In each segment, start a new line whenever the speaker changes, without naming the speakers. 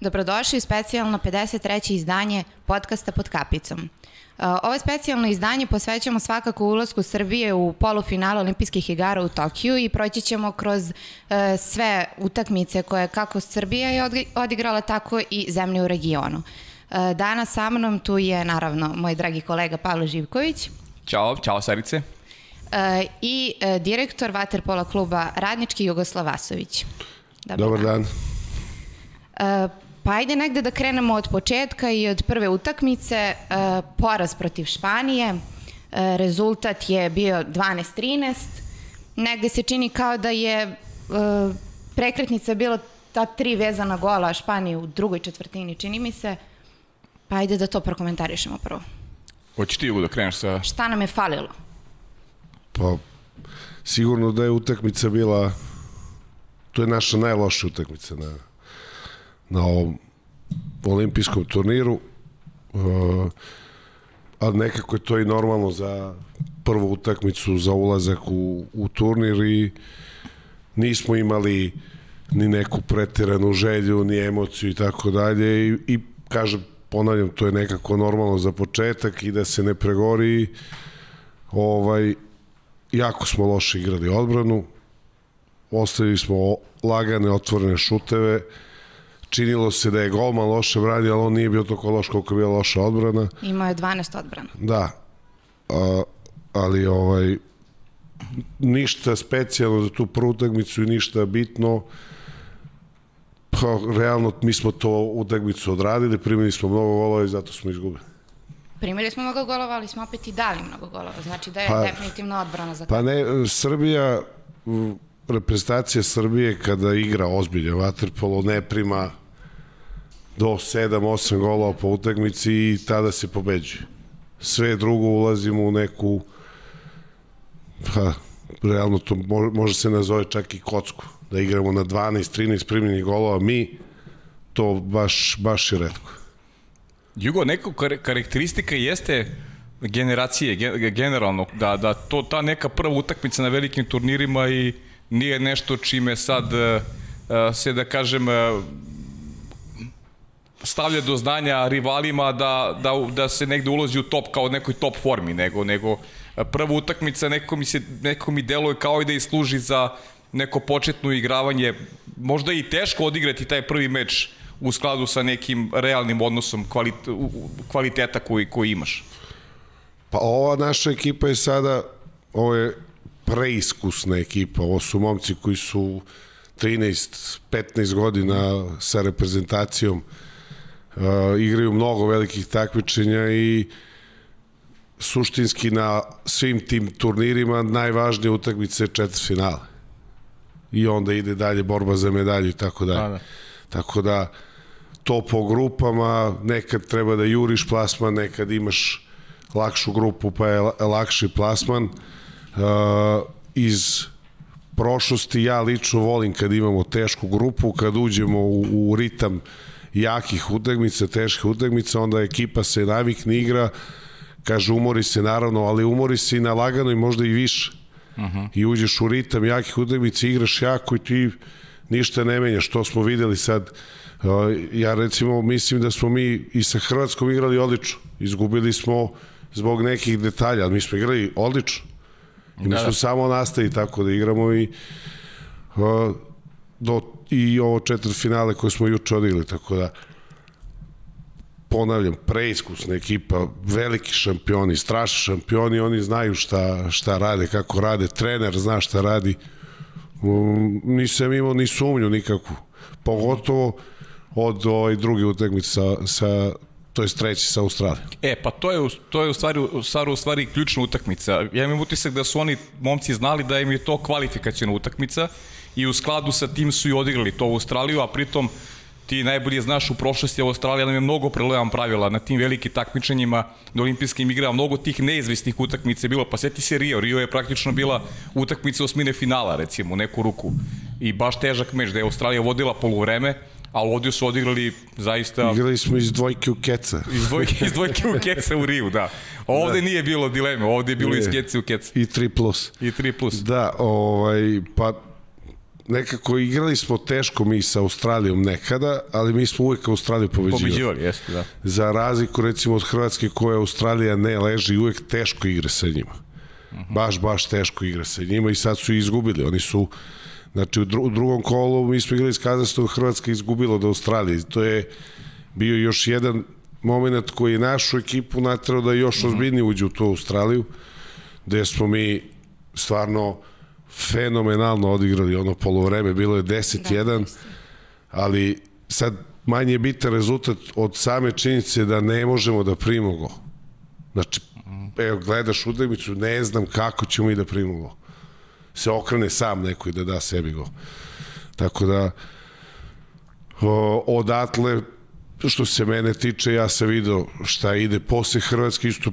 Dobrodošli u specijalno 53. izdanje podcasta pod kapicom. Uh, ovo specijalno izdanje posvećamo svakako ulasku Srbije u polufinale olimpijskih igara u Tokiju i proći ćemo kroz uh, sve utakmice koje kako Srbija je odigrala, tako i zemlje u regionu. Uh, danas sa mnom tu je naravno moj dragi kolega Pavle Živković.
Ćao, čao Sarice.
I direktor Vaterpola kluba Radnički Jugoslav Vasović.
Dobar, Dobar dan.
dan. Pa ajde negde da krenemo od početka i od prve utakmice. E, poraz protiv Španije. E, rezultat je bio 12-13. Negde se čini kao da je e, prekretnica bila ta tri vezana gola Španije u drugoj četvrtini, čini mi se. Pa ajde da to prokomentarišemo prvo.
Hoće ti da kreneš sa...
Šta nam je falilo?
Pa, sigurno da je utakmica bila... To je naša najloša utakmica na, na ovom olimpijskom turniru, uh, ali nekako je to i normalno za prvu utakmicu za ulazak u, u turnir i nismo imali ni neku pretiranu želju, ni emociju i tako dalje. I, i kažem, ponavljam, to je nekako normalno za početak i da se ne pregori. Ovaj, jako smo loše igrali odbranu, ostavili smo lagane, otvorene šuteve, činilo se da je golman loše branio, ali on nije bio toliko loš koliko je bila loša odbrana.
Imao je 12 odbrana.
Da, a, ali ovaj, ništa specijalno za tu prvu utakmicu i ništa bitno. Pa, realno, mi smo to utakmicu odradili, primili smo mnogo golova i zato smo izgubili.
Primili smo mnogo golova, ali smo opet i dali mnogo golova. Znači da je pa, definitivno odbrana za to.
Pa ne, Srbija, reprezentacija Srbije kada igra ozbiljno vaterpolo ne prima do 7-8 golova po utakmici i tada se pobeđuje. Sve drugo ulazimo u neku pa, realno to može se nazove čak i kocku. Da igramo na 12-13 primljenih golova, mi to baš, baš je redko.
Jugo, neko karakteristika jeste generacije, generalno, da, da to ta neka prva utakmica na velikim turnirima i nije nešto čime sad uh, se da kažem uh, stavlja do znanja rivalima da, da, da se negde ulozi u top kao nekoj top formi, nego, nego prva utakmica neko mi, se, neko mi deluje kao i da i služi za neko početno igravanje. Možda i teško odigrati taj prvi meč u skladu sa nekim realnim odnosom kvaliteta koji, koji imaš.
Pa ova naša ekipa je sada, ovo je preiskusna ekipa, ovo su momci koji su 13-15 godina sa reprezentacijom uh, igraju mnogo velikih takmičenja i suštinski na svim tim turnirima najvažnije utakmice je četvrtfinale. I onda ide dalje borba za medalju i tako dalje. Da, da. Tako da to po grupama, nekad treba da juriš plasman, nekad imaš lakšu grupu pa je lakši plasman. Uh, iz prošlosti ja lično volim kad imamo tešku grupu, kad uđemo u, u ritam jakih utakmica, teških utakmica, onda ekipa se navikne igra, kaže umori se naravno, ali umori se i na lagano i možda i više. Uh mhm. -huh. I uđeš u ritam jakih utakmica, igraš jako i ti ništa ne menjaš. To smo videli sad. Ja recimo mislim da smo mi i sa Hrvatskom igrali odlično. Izgubili smo zbog nekih detalja, ali mi smo igrali odlično. I mi da, smo da. samo nastavi tako da igramo i do i ovo četvrt finale koje smo juče odigrali, tako da ponavljam, preiskusna ekipa, veliki šampioni, strašni šampioni, oni znaju šta, šta rade, kako rade, trener zna šta radi. Um, nisam imao ni sumnju nikakvu. Pogotovo od ovaj druge utakmice sa, sa to je treći sa Australijom.
E, pa to je, to je u stvari, u stvari, u stvari ključna utakmica. Ja imam utisak da su oni momci znali da im je to kvalifikacijona utakmica i u skladu sa tim su i odigrali to u Australiju, a pritom ti najbolje znaš u prošlosti Australija nam je mnogo prelevan pravila na tim velikim takmičenjima na olimpijskim igrama, mnogo tih neizvestnih utakmica je bilo, pa seti se Rio, Rio je praktično bila utakmica osmine finala recimo, u neku ruku i baš težak meč da je Australija vodila poluvreme, a ovdje su odigrali zaista...
Igrali smo iz dvojke u keca.
Iz dvojke, iz dvojke u keca u Riju, da. Ovde da. nije bilo dileme, ovde je bilo nije. iz kece u keca.
I 3 plus.
I 3 plus.
Da, ovaj, pa nekako igrali smo teško mi sa Australijom nekada, ali mi smo uvek Australiju pobeđivali.
Pobeđivali, jeste, da.
Za razliku recimo od Hrvatske koja Australija ne leži uvek teško igra sa njima. Baš, baš teško igra sa njima i sad su izgubili. Oni su, znači u, dru u drugom kolu mi smo igrali s Kazahstanom, Hrvatska izgubila od Australije. To je bio još jedan moment koji je našu ekipu natrao da još ozbiljnije uđe u tu Australiju, gde smo mi stvarno fenomenalno odigrali ono polovreme, bilo je 10-1, da, ali sad manje je bitan rezultat od same činjenice da ne možemo da primimo go. Znači, evo, gledaš utakmicu, ne znam kako ćemo i da primimo go. Se okrene sam neko i da da sebi go. Tako da, o, odatle, što se mene tiče, ja sam video šta ide posle Hrvatske, isto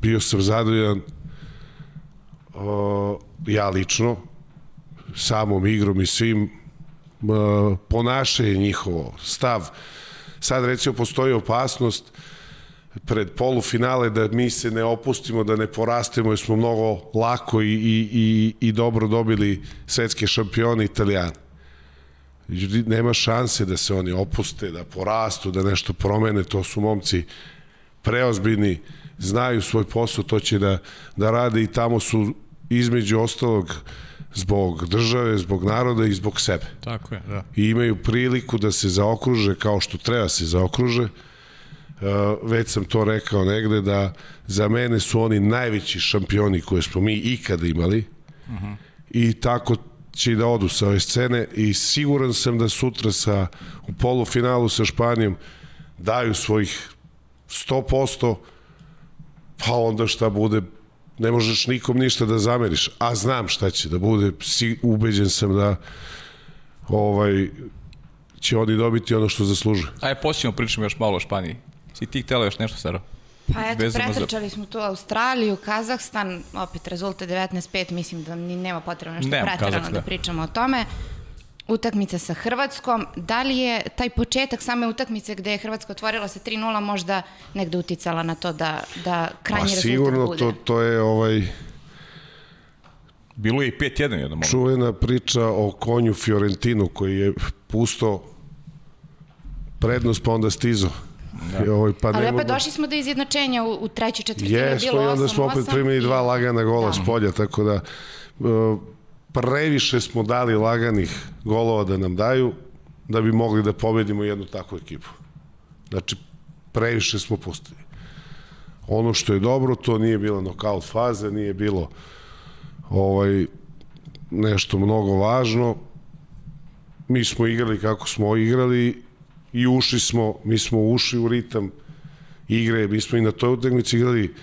bio sam zadovoljan o, ja lično, samom igrom i svim, ponašanje njihovo, stav. Sad recimo postoji opasnost pred polufinale da mi se ne opustimo, da ne porastemo jer smo mnogo lako i, i, i, i dobro dobili svetske šampione italijane. Nema šanse da se oni opuste, da porastu, da nešto promene, to su momci preozbiljni, znaju svoj posao, to će da, da rade i tamo su između ostalog zbog države, zbog naroda i zbog sebe.
Tako je, da.
I imaju priliku da se zaokruže kao što treba se zaokruže. Uh, već sam to rekao negde da za mene su oni najveći šampioni koje smo mi ikada imali uh -huh. i tako će i da odu sa ove scene i siguran sam da sutra sa, u polufinalu sa Španijom daju svojih 100%, pa onda šta bude ne možeš nikom ništa da zameriš, a znam šta će da bude, ubeđen sam da ovaj će oni dobiti ono što zaslužuju.
Ajde, posljedno pričamo još malo o Španiji. Si ti htjela još nešto, Sara?
Pa eto, pretrčali za... smo tu Australiju, Kazahstan, opet rezultat 19-5, mislim da ni nema potrebno nešto pretirano da pričamo o tome utakmica sa Hrvatskom. Da li je taj početak same utakmice gde je Hrvatska otvorila sa 3-0 možda negde uticala na to da, da krajnji rezultat
sigurno
bude?
Sigurno, to, to je ovaj...
Bilo je i 5-1 jednom.
Čuvena priča o konju Fiorentinu koji je pusto prednost pa onda stizo.
Da. Ovaj, pa Ali opet da... došli smo do izjednačenja u, u trećoj četvrtini. Jesmo
i onda smo opet primili dva lagana gola da. s polja, tako da uh, previše smo dali laganih golova da nam daju da bi mogli da pobedimo jednu takvu ekipu. Znači, previše smo pustili. Ono što je dobro, to nije bila nokaut faze, nije bilo ovaj nešto mnogo važno. Mi smo igrali kako smo igrali i ušli smo, mi smo ušli u ritam igre, mi smo i na toj utakmici igrali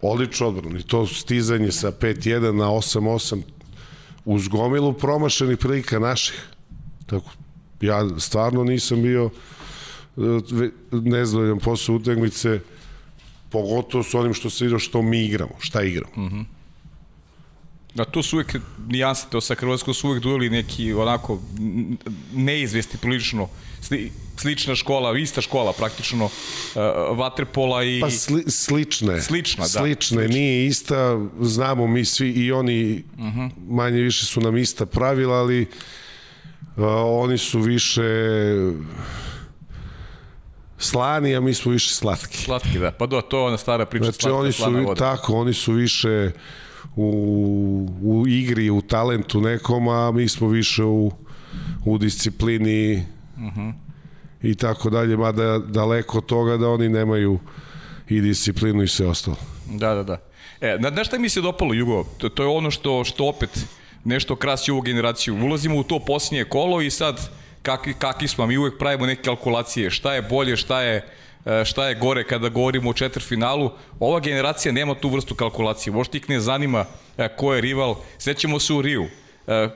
odlično odbranu i to stizanje sa 5-1 na 8-8 uz gomilu promašenih prilika naših. Tako, ja stvarno nisam bio e, nezadovoljan posle utakmice, pogotovo s onim što se vidio što mi igramo, šta igramo. Mm -hmm.
Da, to su uvek to sa Hrvatskom su uvek dujeli neki onako neizvesti prilično slična škola, ista škola praktično uh, vaterpola i
pa sli, slične.
Slična, da.
Slične, slične, nije ista, znamo mi svi i oni uh. -huh. manje više su nam ista pravila, ali uh, oni su više slani, a mi smo više slatki.
Slatki, da. Pa do, to je ona stara priča
znači, slatka, oni su, Tako, oni su više u, u igri, u talentu nekom, a mi smo više u, u disciplini uh -huh. i tako dalje, mada daleko od toga da oni nemaju i disciplinu i sve ostalo.
Da, da, da. E, na, na šta mi se dopalo, Jugo? To, to je ono što, što opet nešto krasi ovu generaciju. Ulazimo u to posljednje kolo i sad kakvi, kakvi smo, mi uvek pravimo neke kalkulacije, šta je bolje, šta je e, šta je gore kada govorimo o četvrfinalu. Ova generacija nema tu vrstu kalkulacije. Možda ih ne zanima e, ko je rival. Sećamo se u Riju e,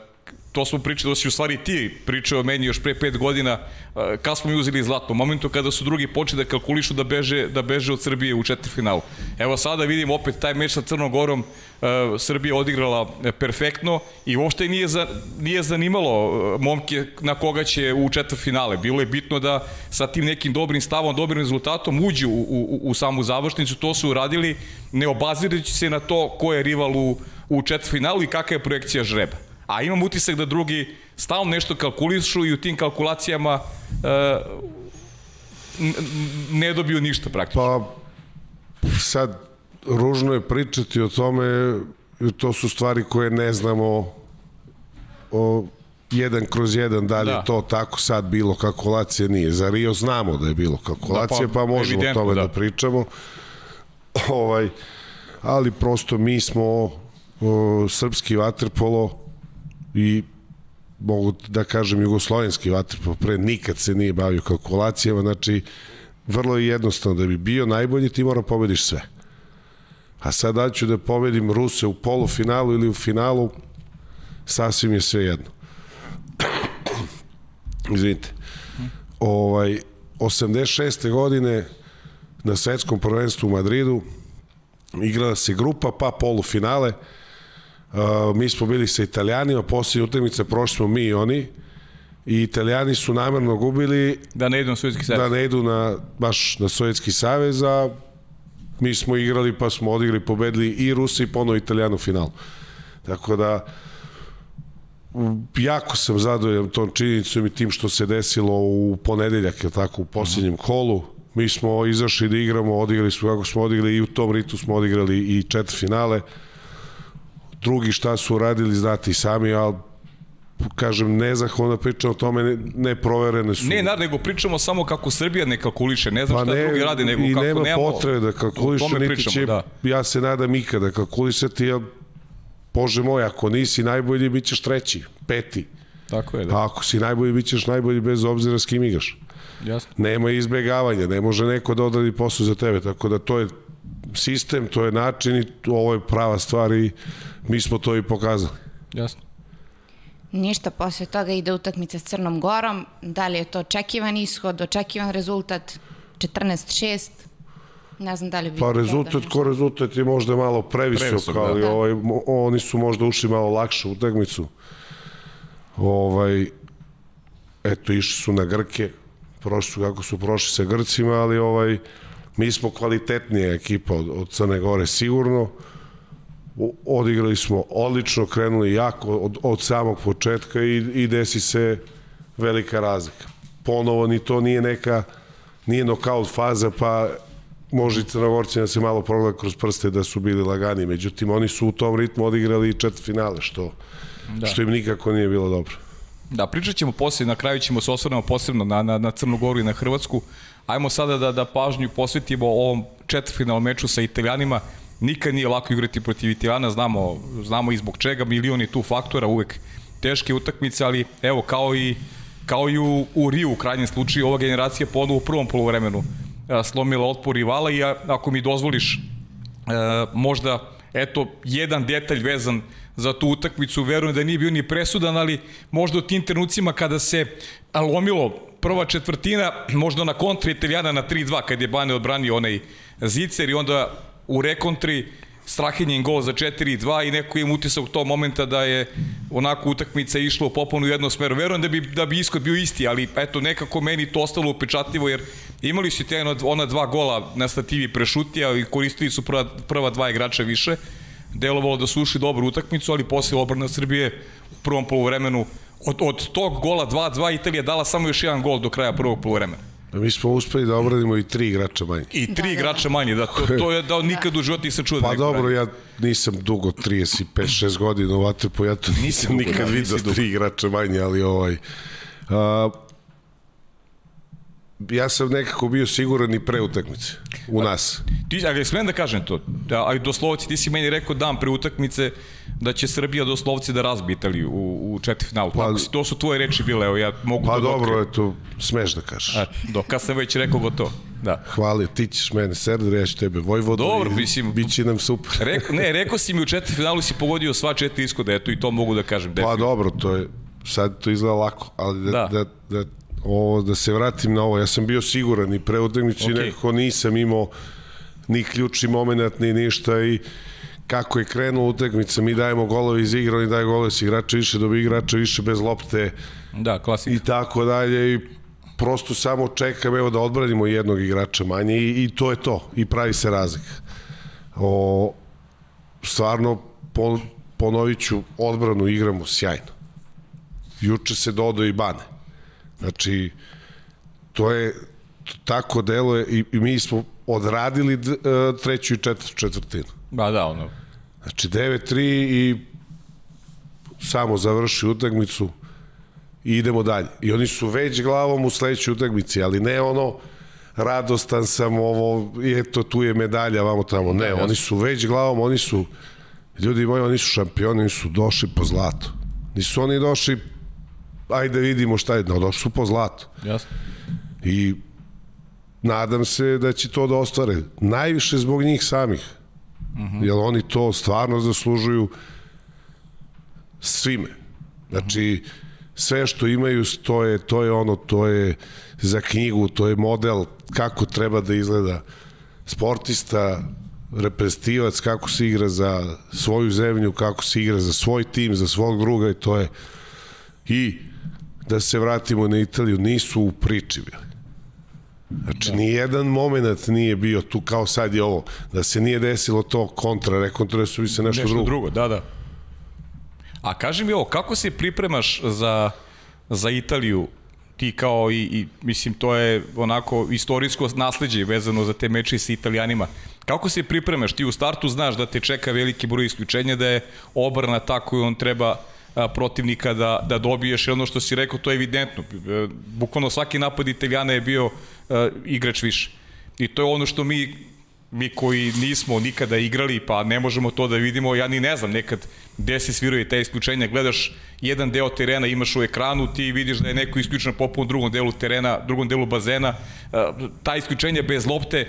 to smo pričali da si u stvari ti pričao meni još pre pet godina kad smo mi uzeli zlato, u momentu kada su drugi počeli da kalkulišu da beže, da beže od Srbije u četvrtfinalu. Evo sada vidim opet taj meč sa Crnom Gorom, Srbija odigrala perfektno i uopšte nije, za, nije zanimalo momke na koga će u četvrtfinale. Bilo je bitno da sa tim nekim dobrim stavom, dobrim rezultatom uđu u, u, u samu završnicu, to su uradili ne obazirajući se na to ko je rival u, u četvrtfinalu i kakva je projekcija žreba a imam utisak da drugi stalno nešto kalkulišu i u tim kalkulacijama uh, ne dobiju ništa praktično.
Pa sad, ružno je pričati o tome, to su stvari koje ne znamo o, jedan kroz jedan, da li da. je to tako sad bilo kalkulacija, nije. Za Rio znamo da je bilo kalkulacija, da, pa, pa možemo o tome da. da pričamo. Ovaj, ali prosto mi smo o, srpski vaterpolo i mogu da kažem jugoslovenski vaterpolo pre nikad se nije bavio kalkulacijama, znači vrlo je jednostavno da bi bio najbolji ti mora pobediš sve. A sad da ću da pobedim Ruse u polufinalu ili u finalu, sasvim je sve jedno. Izvinite. Ovaj, 86. godine na svetskom prvenstvu u Madridu igrala se grupa, pa polufinale. Uh, mi smo bili sa Italijanima, posljednja utakmica prošli smo mi i oni i Italijani su namerno gubili
da ne idu na Sovjetski savez.
Da ne idu na, baš na Sovjetski savez, a mi smo igrali pa smo odigli, pobedili i Rusi i ponovo Italijanu finalu. Tako da jako sam zadovoljan tom činjenicom i tim što se desilo u ponedeljak, je tako, u posljednjem kolu. Mi smo izašli da igramo, odigrali smo kako smo odigrali i u tom ritu smo odigrali i četiri finale. Drugi šta su uradili, znate i sami, ali kažem, nezahvalno da pričam o tome, ne, ne proverene su.
Ne, naravno, nego pričamo samo kako Srbija ne kalkuliše, ne znam pa šta ne, drugi radi, nego
i
kako
nema
nemamo...
potrebe da kalkuliše, niti pričamo, će, da. ja se nadam ikada kalkulisati, ja, Bože moj, ako nisi najbolji, bit ćeš treći, peti.
Tako je, da.
A ako si najbolji, bit ćeš najbolji bez obzira s kim igraš.
Jasno.
Nema izbegavanja, ne može neko da odradi posao za tebe, tako da to je sistem, to je način i ovo je prava stvar i mi smo to i pokazali.
Jasno.
Ništa, posle toga ide utakmica s Crnom Gorom. Da li je to očekivan ishod, očekivan rezultat? 14-6? Ne znam da li bi...
Pa rezultat, ko rezultat je možda malo previsok, previsok da. ali da. ovaj, oni su možda ušli malo lakše u utakmicu. Ovaj, eto, išli su na Grke, prošli su kako su prošli sa Grcima, ali ovaj, mi smo kvalitetnija ekipa od, od Crne Gore sigurno odigrali smo odlično, krenuli jako od, od samog početka i, i desi se velika razlika. Ponovo ni to nije neka, nije nokaut faza, pa može i crnogorcima da se malo progleda kroz prste da su bili lagani. Međutim, oni su u tom ritmu odigrali četvrt finale, što, da. što im nikako nije bilo dobro.
Da, pričat ćemo poslije, na kraju ćemo se osvrnemo posebno na, na, na Crnu Goru i na Hrvatsku. Ajmo sada da, da pažnju posvetimo ovom četvrtfinalnom meču sa Italijanima. Nikad nije lako igrati protiv Italijana, znamo, znamo i zbog čega, milioni tu faktora, uvek teške utakmice, ali evo, kao i, kao i u, u Riju, u krajnjem slučaju, ova generacija ponovo u prvom polovremenu slomila otpor rivala i ako mi dozvoliš, e, možda, eto, jedan detalj vezan za tu utakmicu, verujem da nije bio ni presudan, ali možda u tim trenucima kada se lomilo prva četvrtina, možda na kontra Italijana na 3-2, kad je Bane odbranio onaj zicer i onda u rekontri Strahinjen gol za 4-2 i neko im utisak tom momenta da je onako utakmica išla u poponu u jednom smeru. Verujem da bi, da bi iskod bio isti, ali eto nekako meni to ostalo upečatljivo jer imali su te ona dva gola na stativi prešutija i koristili su prva, prva dva igrača više. Delovalo da su ušli dobru utakmicu, ali posle obrna Srbije u prvom polovremenu od, od tog gola 2-2 Italija dala samo još jedan gol do kraja prvog polovremena.
Pa mi smo uspeli da obradimo i tri igrača manje.
I tri da, igrača da. manje, da, to, to je da nikad u životu nisam čuo
da
Pa
dobro, ja nisam dugo, 35-6 godina u Vatrpu, ja to nisam dugo, nikad da, vidio tri igrača manje, ali ovaj... Uh, ja sam nekako bio siguran i pre utakmice u nas.
Ti, ali smem da kažem to, da, ali doslovci, ti si meni rekao dan pre utakmice da će Srbija doslovci da razbi Italiju u, u četvrtfinalu. Pa, si, to su tvoje reči bile, evo ja mogu
pa
da
dobro, eto, smeš da kažeš.
A, do, kad sam već rekao gotovo. Da.
Hvala, ti ćeš mene Serdar, ja ću tebe Vojvodu
Dobro, mislim,
bit će nam super.
Reko, ne, rekao si mi u četvrtfinalu si pogodio sva četiri iskoda, eto i to mogu da kažem.
Pa dobro, to je, sad to izgleda lako, ali da, da. da, da ovo, da se vratim na ovo, ja sam bio siguran i pre utakmice okay. nekako nisam imao ni ključni moment, ni ništa i kako je krenula utakmica, mi dajemo golove iz igra, oni daju golove iz igrača više, dobi igrača više bez lopte.
Da, klasika.
I tako dalje i prosto samo čekam evo da odbranimo jednog igrača manje i, i to je to i pravi se razlika. O, stvarno pol, ponovit ću, odbranu igramo sjajno. Juče se dodo i Bane. Znači, to je, tako deluje i, i mi smo odradili d, uh, treću i četvrtu četvrtinu.
Ba da, ono.
Znači 9-3 i samo završi utakmicu i idemo dalje. I oni su već glavom u sledećoj utakmici, ali ne ono radostan sam ovo, eto tu je medalja, vamo tamo. Ne, oni su već glavom, oni su ljudi moji, oni su šampioni, oni su došli po zlato. Nisu oni došli ajde vidimo šta je, no došli su po zlato.
Jasno.
I nadam se da će to da ostvare. Najviše zbog njih samih. Uh -huh. Jer oni to stvarno zaslužuju svime. Znači, sve što imaju, to je, to je ono, to je za knjigu, to je model kako treba da izgleda sportista, reprezentativac, kako se igra za svoju zemlju, kako se igra za svoj tim, za svog druga i to je i da se vratimo na Italiju, nisu u priči bili. Znači, da. ni jedan moment nije bio tu kao sad je ovo. Da se nije desilo to kontra, rekontra su bi se nešto, nešto drugo. drugo.
Da, da. A kaži mi ovo, kako se pripremaš za, za Italiju? Ti kao i, i, mislim, to je onako istorijsko nasledđe vezano za te meče sa Italijanima. Kako se pripremaš? Ti u startu znaš da te čeka veliki broj isključenja, da je obrana tako i on treba protivnika da, da dobiješ i ono što si rekao, to je evidentno. E, bukvalno svaki napad Italijana je bio a, igrač više. I to je ono što mi mi koji nismo nikada igrali, pa ne možemo to da vidimo, ja ni ne znam nekad gde se sviraju te isključenja, gledaš jedan deo terena, imaš u ekranu, ti vidiš da je neko isključen popun drugom delu terena, drugom delu bazena, ta isključenja bez lopte,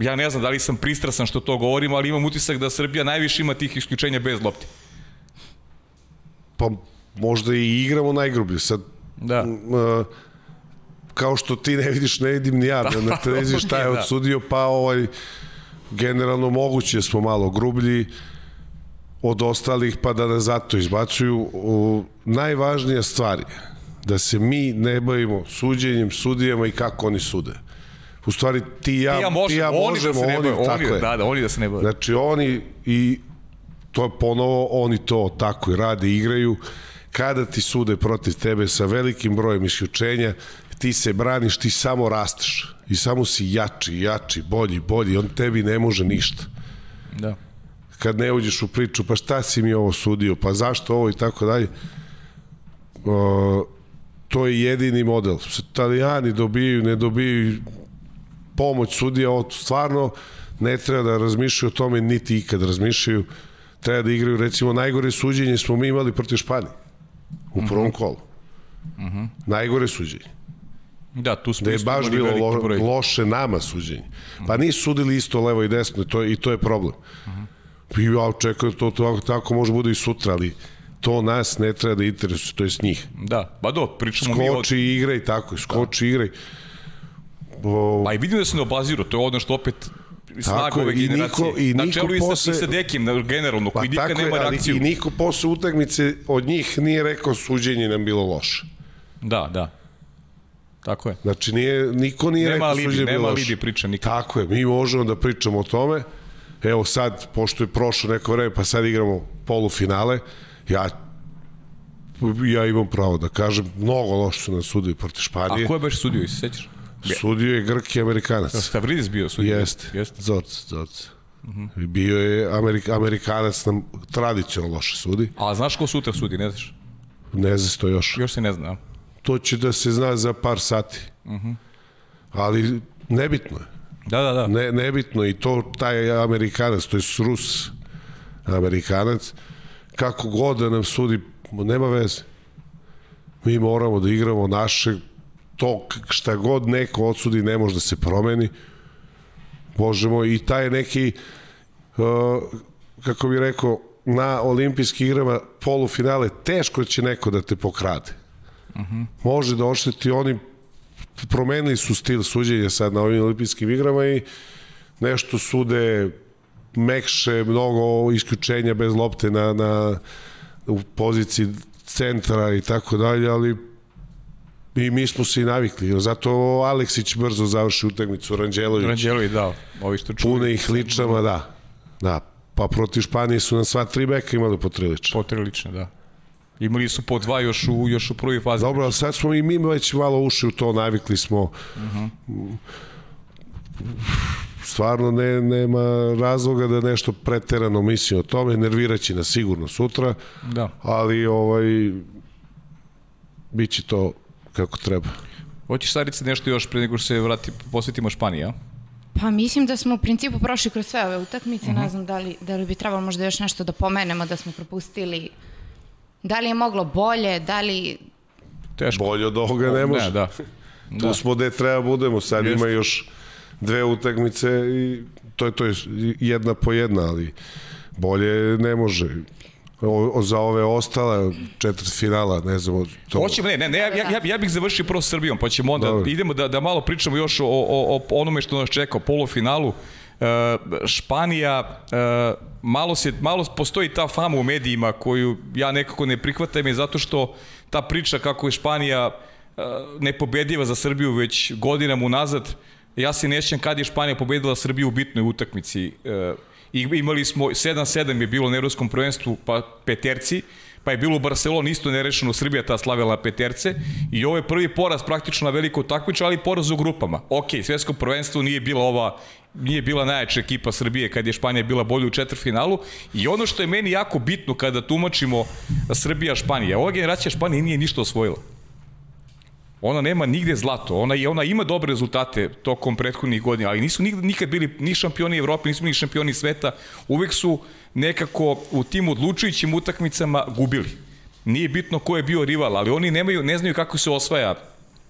ja ne znam da li sam pristrasan što to govorim, ali imam utisak da Srbija najviše ima tih isključenja bez lopte.
Pa možda i igramo najgrublje. Sad,
da. Uh,
kao što ti ne vidiš, ne vidim ni ja da, na televiziji šta je da. odsudio, pa ovaj, generalno moguće da smo malo grublji od ostalih, pa da nas zato izbacuju. U, najvažnija stvar je da se mi ne bavimo suđenjem, sudijama i kako oni sude. U stvari ti ja, ti ja, možemo, ti ja možemo,
oni, da
oni,
oni, tako
oni,
je. Da, da, oni da se ne bave.
Znači oni i to je ponovo, oni to tako i rade, igraju. Kada ti sude protiv tebe sa velikim brojem isključenja, ti se braniš, ti samo rasteš i samo si jači, jači, bolji, bolji, on tebi ne može ništa.
Da.
Kad ne uđeš u priču, pa šta si mi ovo sudio, pa zašto ovo i tako dalje. O, to je jedini model. Italijani dobijaju, ne dobijaju pomoć sudija, ovo stvarno ne treba da razmišljaju o tome, niti ikad razmišljaju. Treba da igraju, recimo, najgore suđenje smo mi imali protiv Španije u prvom uh mhm. -huh. kolu. Mhm. -huh. Najgore suđenje.
Da, tu smo
da je baš bilo lo, broj. loše nama suđenje. Pa nisu sudili isto levo i desno to, i to je problem. Uh -huh. I ja očekujem to, to tako može bude i sutra, ali to nas ne treba da interesuje, to je s njih.
Da, pa do, pričamo
skoči mi od... Skoči i igraj, tako, skoči da. igraj.
O... Pa i vidim da se ne obaziru, to je ono što opet snaga ove generacije. Niko, i niko na čelu posle, i sa, i sa Dekim, generalno, pa koji nikad nema je, reakciju.
I niko posle utakmice od njih nije rekao suđenje nam bilo loše.
Da, da. Tako je.
Znači, nije, niko nije
nema
rekao
alibi, suđenje Nema alibi priča nikad.
Tako je, mi možemo da pričamo o tome. Evo sad, pošto je prošlo neko vreme, pa sad igramo polufinale, ja ja imam pravo da kažem, mnogo loše su nam sudili protiv Španije.
A ko je baš sudio, i se sećaš?
Sudio je Grk i Amerikanac.
Stavridis bio sudio?
Jeste, Jeste. Zoc, Zoc. Uh mhm. -huh. Bio je Amerik, Amerikanac nam tradicionalno loše sudi.
A znaš ko sutra sudi, ne znaš?
Ne znaš to još.
Još se ne zna.
To će da se zna za par sati. Uh mhm. -huh. Ali nebitno je.
Da, da, da.
Ne, nebitno i to taj Amerikanac, to je Rus Amerikanac, kako god da nam sudi, nema veze. Mi moramo da igramo naše to šta god neko odsudi ne može da se promeni. Možemo i taj neki uh, kako bih rekao na olimpijskih igrama polufinale teško će neko da te pokrade. Uh -huh. Može da ošteti oni promenili su stil suđenja sad na ovim olimpijskim igrama i nešto sude mekše, mnogo isključenja bez lopte na, na u poziciji centra i tako dalje, ali I mi smo se i navikli. Zato Aleksić brzo završi utakmicu, Ranđelović.
Ranđelović, da. Ovi što
čuli. Pune ih ličama, da. Da. Pa protiv Španije su nam sva tri beka imali po tri lične.
Po tri lične, da. Imali su po dva još u, još u prvoj fazi.
Dobro, ali sad smo i mi već malo ušli u to, navikli smo. Uh -huh. Stvarno ne, nema razloga da nešto preterano mislim o tome, nerviraći nas sigurno sutra,
da.
ali ovaj, bit će to kako treba.
Hoćeš Sarice nešto još pre nego što se vrati, posvetimo Španiji, a?
Pa mislim da smo u principu prošli kroz sve ove utakmice, uh -huh. ne znam da li, da li bi trebalo možda još nešto da pomenemo da smo propustili Da li je moglo bolje, da li...
Teško. Bolje od ovoga ne može.
Ne, da.
Tu da. smo gde treba budemo, sad Jest. ima još dve utakmice i to je to je jedna po jedna, ali bolje ne može. O, o, za ove ostale četvrt finala, ne znam.
To... Hoćemo, ne, ne, ne, ja, ja, ja bih završio prvo Srbijom, pa ćemo onda, Dobre. idemo da, da malo pričamo još o, o, o onome što nas čeka, o polufinalu. E, Španija, e, malo, se, malo postoji ta fama u medijima koju ja nekako ne prihvatam je zato što ta priča kako je Španija e, nepobediva za Srbiju već godinama unazad, ja se nećem kad je Španija pobedila Srbiju u bitnoj utakmici. I imali smo, 7-7 je bilo na Evropskom prvenstvu, pa peterci, pa je bilo u Barceloni isto nerešeno, Srbija ta slavila peterce i ovo je prvi poraz praktično na veliko takmiče, ali poraz u grupama. Ok, svetsko prvenstvo nije bila ova nije bila najjača ekipa Srbije kad je Španija bila bolja u četvrtfinalu i ono što je meni jako bitno kada tumačimo Srbija-Španija, ova generacija Španije nije ništa osvojila. Ona nema nigde zlato, ona, je, ona ima dobre rezultate tokom prethodnih godina, ali nisu nikad bili ni šampioni Evrope, nisu ni šampioni sveta, uvek su nekako u tim odlučujućim utakmicama gubili. Nije bitno ko je bio rival, ali oni nemaju, ne znaju kako se osvaja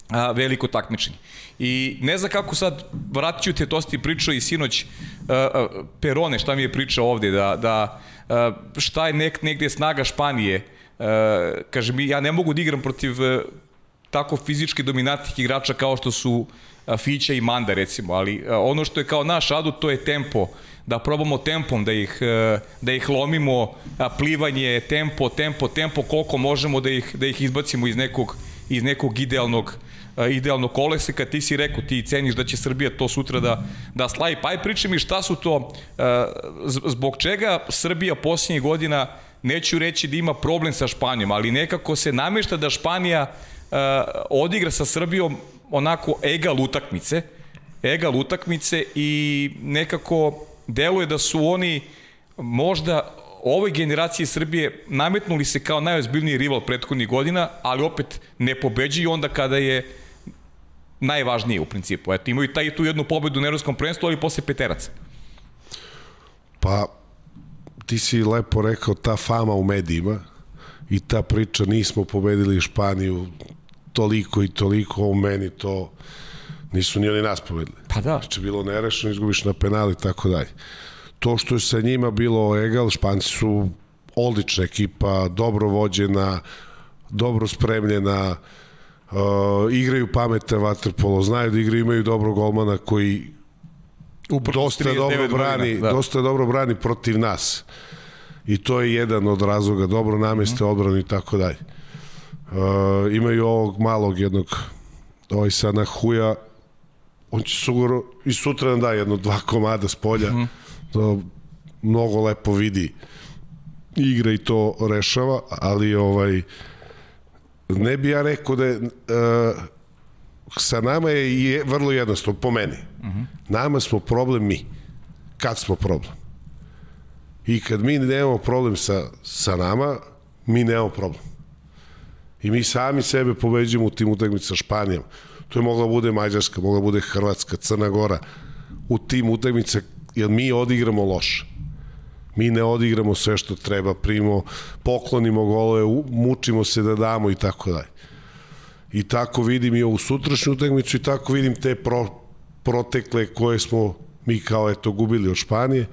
a, veliko takmičenje. I ne znam kako sad, vratit ću te, to pričao i sinoć a, a, Perone, šta mi je pričao ovde, da, da a, šta je nek, negde snaga Španije, a, kaže mi, ja ne mogu da igram protiv tako fizički dominantnih igrača kao što su Fića i Manda recimo, ali ono što je kao naš adut to je tempo, da probamo tempom da ih, da ih lomimo, plivanje, tempo, tempo, tempo, koliko možemo da ih, da ih izbacimo iz nekog, iz nekog idealnog idealno koleseka, ti si rekao, ti ceniš da će Srbija to sutra da, da slavi. Pa aj priči mi šta su to, zbog čega Srbija posljednjih godina, neću reći da ima problem sa Španijom, ali nekako se namešta da Španija odigra sa Srbijom onako egal utakmice, egal utakmice i nekako deluje da su oni možda ovoj generaciji Srbije nametnuli se kao najozbiljniji rival prethodnih godina, ali opet ne pobeđuju onda kada je najvažnije u principu. Eto, imaju taj, tu jednu pobedu na Evropskom prvenstvu, ali posle peteraca.
Pa, ti si lepo rekao, ta fama u medijima i ta priča, nismo pobedili Španiju toliko i toliko, u meni to nisu ni oni nas pobedili.
Pa da.
Znači, bilo nerešeno, izgubiš na penali i tako dalje. To što je sa njima bilo egal, Španci su odlična ekipa, dobro vođena, dobro spremljena, uh, igraju pametan vaterpolo, znaju da igraju, imaju dobrog golmana koji Upravo dosta dobro brani, da. dosta dobro brani protiv nas. I to je jedan od razloga, dobro nameste mm. odbranu i tako dalje. Uh, imaju ovog malog jednog ovaj sada huja on će sigurno i sutra nam da jedno dva komada s polja mm. to mnogo lepo vidi igra i to rešava ali ovaj ne bi ja rekao da je uh, sa nama je, je vrlo jednostavno, po meni. Uh -huh. Nama smo problem mi. Kad smo problem? I kad mi nemamo problem sa, sa nama, mi nemamo problem. I mi sami sebe pobeđujemo u tim utakmicama Španijom. To je mogla bude Mađarska, mogla bude Hrvatska, Crna Gora. U tim utakmicama, jer mi odigramo loše. Mi ne odigramo sve što treba, primo, poklonimo golove, mučimo se da damo i tako dalje. I tako vidim i ovu sutrašnju utakmicu i tako vidim te pro, protekle koje smo mi kao eto gubili od Španije.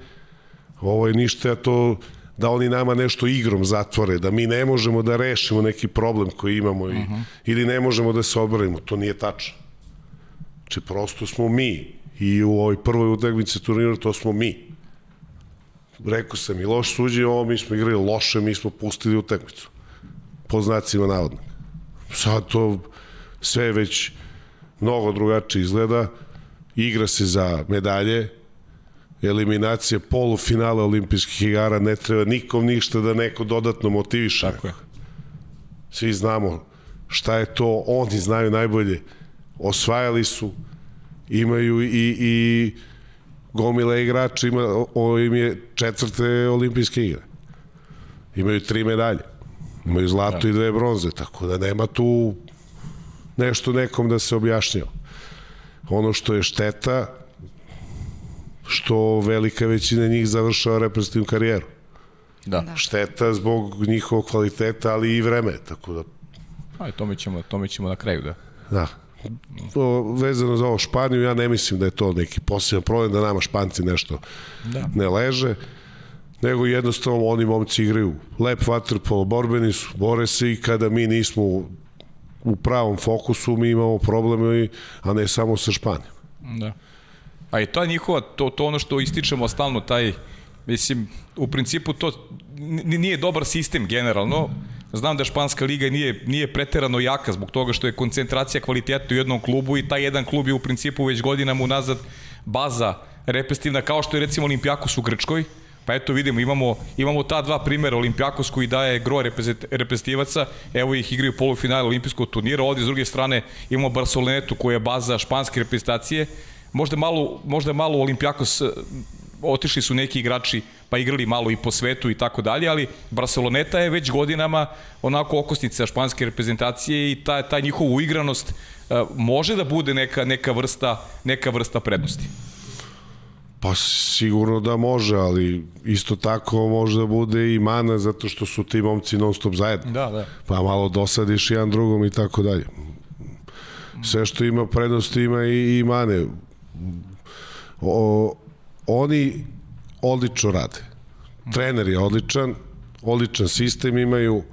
Ovo je ništa to da oni nama nešto igrom zatvore, da mi ne možemo da rešimo neki problem koji imamo i, uh mhm. -huh. ili ne možemo da se odbranimo. To nije tačno. Znači, prosto smo mi i u ovoj prvoj utakmici turnira to smo mi rekao sam i loš suđe, ovo mi smo igrali loše, mi smo pustili utakmicu. Po znacima navodnog. Sad to sve već mnogo drugačije izgleda. Igra se za medalje, eliminacije polufinala olimpijskih igara, ne treba nikom ništa da neko dodatno motiviše.
Tako je.
Svi znamo šta je to, oni znaju najbolje. Osvajali su, imaju i, i gomile igrača, ima, ovo im je četvrte olimpijske igre. Imaju tri medalje. Imaju zlato da. i dve bronze, tako da nema tu nešto nekom da se objašnjava. Ono što je šteta, što velika većina njih završava reprezentativnu karijeru.
Da. da.
Šteta zbog njihovog kvaliteta, ali i vreme, tako da...
Aj, to mi ćemo, to mi ćemo na kraju, da.
Da. O, vezano za ovo Španiju, ja ne mislim da je to neki poseban problem, da nama Španci nešto da. ne leže, nego jednostavno oni momci igraju lep vaterpolo, borbeni su, bore se i kada mi nismo u pravom fokusu, mi imamo probleme, a ne samo sa Španijom.
Da. A i to je njihova, to, to ono što ističemo stalno, taj, mislim, u principu to nije dobar sistem generalno, Znam da Španska liga nije, nije preterano jaka zbog toga što je koncentracija kvaliteta u jednom klubu i taj jedan klub je u principu već godinama unazad baza repestivna kao što je recimo Olimpijakos u Grčkoj, Pa eto vidimo, imamo, imamo ta dva primera, Olimpijakos koji daje gro reprezentativaca, evo ih igraju polufinale olimpijskog turnira, ovde s druge strane imamo Barcelonetu koja je baza španske reprezentacije, možda malo, možda malo Olimpijakos otišli su neki igrači pa igrali malo i po svetu i tako dalje, ali Barceloneta je već godinama onako okosnica španske reprezentacije i ta, ta njihova uigranost uh, može da bude neka, neka, vrsta, neka vrsta prednosti.
Pa sigurno da može, ali isto tako može da bude i mana zato što su ti momci non stop zajedno.
Da, da.
Pa malo dosadiš jedan drugom i tako dalje. Sve što ima prednosti ima i, i mane. O, oni odlično rade. Trener je odličan, odličan sistem imaju,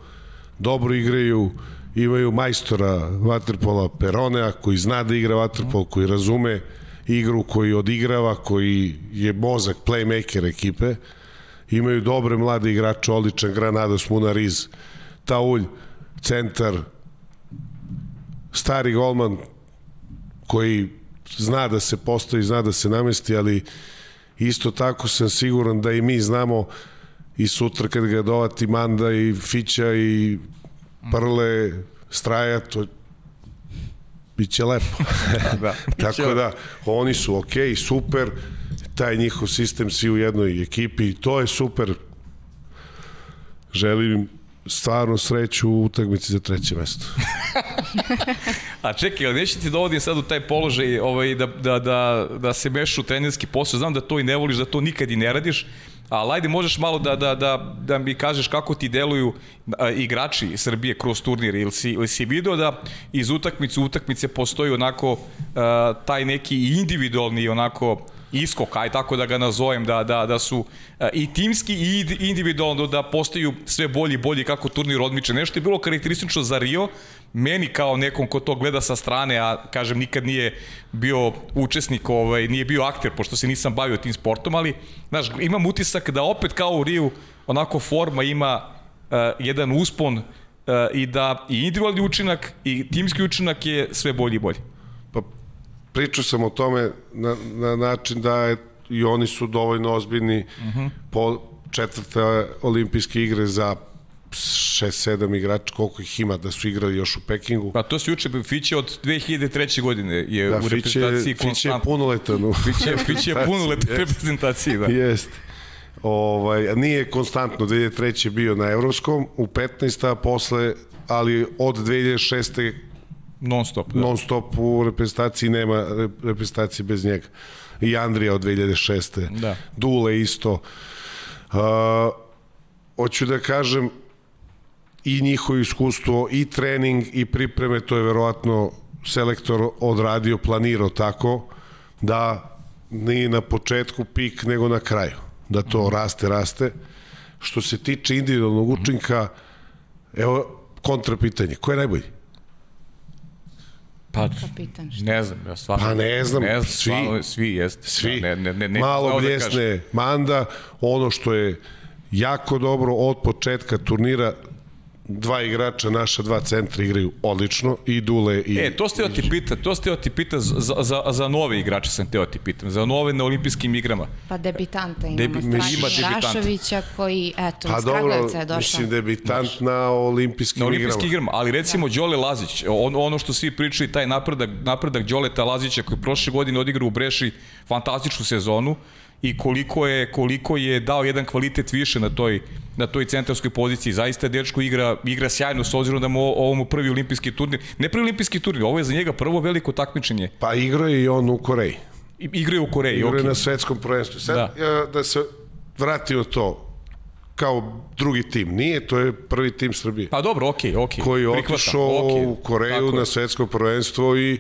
dobro igraju, imaju majstora vaterpola Peronea koji zna da igra vaterpol, koji razume igru, koji odigrava, koji je mozak, playmaker ekipe. Imaju dobre mlade igrače, odličan Granados Munariz, Taulj, centar, stari golman koji zna da se postoji, zna da se namesti, ali Isto tako sam siguran da i mi znamo i sutra kad ga dovati Manda i Fića i Prle, Straja, to biće lepo. da, Tako da, oni su ok, super, taj njihov sistem svi u jednoj ekipi, to je super. Želim stvarno sreću u utakmici za treće mesto.
A čekaj, ali neće ti dovodim sad u taj položaj ovaj, da, da, da, da se mešu u trenerski posao? Znam da to i ne voliš, da to nikad i ne radiš, ali ajde možeš malo da, da, da, da mi kažeš kako ti deluju a, igrači Srbije kroz turnir ili si, ili si video da iz utakmice u utakmice postoji onako a, taj neki individualni onako iskok, aj tako da ga nazovem, da, da, da su a, i timski i individualno da postaju sve bolji i bolji kako turnir odmiče. Nešto je bilo karakteristično za Rio, meni kao nekom ko to gleda sa strane, a kažem nikad nije bio učesnik, ovaj, nije bio akter, pošto se nisam bavio tim sportom, ali znaš, imam utisak da opet kao u Riju onako forma ima uh, jedan uspon uh, i da i individualni učinak i timski učinak je sve bolji i bolji.
Pričao sam o tome na, na način da je, i oni su dovoljno ozbiljni uh mhm. -huh. po četvrte olimpijske igre za 6-7 igrača, koliko ih ima da su igrali još u Pekingu.
Pa to se juče, Fiće od 2003. godine je da, u reprezentaciji
konstantno. Fiće je punoletan.
Fiće, Fiće je punoletan u reprezentaciji, da.
Jeste. Ovaj, nije konstantno, 2003. je bio na Evropskom, u 15. a posle, ali od 2006.
Non stop, da.
Non stop u reprezentaciji nema reprezentacije bez njega. I Andrija od 2006.
Da.
Dule isto. Uh, hoću da kažem, i njihovo iskustvo i trening i pripreme, to je verovatno selektor odradio, planirao tako da nije na početku pik nego na kraju, da to mhm. raste, raste. Što se tiče individualnog učinka, evo kontra pitanje, ko je najbolji?
Pa, Kapitan, šta? ne znam, ja stvarno...
Pa ne znam,
ne znam
svi.
Stvarno, svi jeste.
Svi.
Ne, ne, ne, ne,
Malo da bljesne da Manda, ono što je jako dobro od početka turnira dva igrača, naša dva centra igraju odlično, i Dule i...
E, to ste teo ti pita, to ste teo ti pita za, za, za nove igrače sam teo ti pitam, za nove na olimpijskim igrama.
Pa debitanta imamo
Debi- ima debitanta.
Rašovića koji, eto,
Pa
iz
dobro,
Kragujevca je došao.
mislim debitant na olimpijskim,
Na olimpijskim
igrama.
igrama, ali recimo Đole Lazić, on, ono što svi pričaju, taj napredak, napredak Đoleta Lazića koji prošle godine odigrao u Breši fantastičnu sezonu i koliko je, koliko je dao jedan kvalitet više na toj, na toj centarskoj poziciji. Zaista dečko igra, igra sjajno s obzirom da mu ovo mu prvi olimpijski turnir. Ne prvi olimpijski turnir, ovo je za njega prvo veliko takmičenje.
Pa igrao je i on u Koreji.
I- Igraju u Koreji,
Igrao je
okej.
na svetskom prvenstvu. Sad,
Da.
da. da se vratio to kao drugi tim. Nije, to je prvi tim Srbije.
Pa dobro, okej, okej.
koji je otišao
okej.
u Koreju
Tako je.
na svetsko prvenstvo i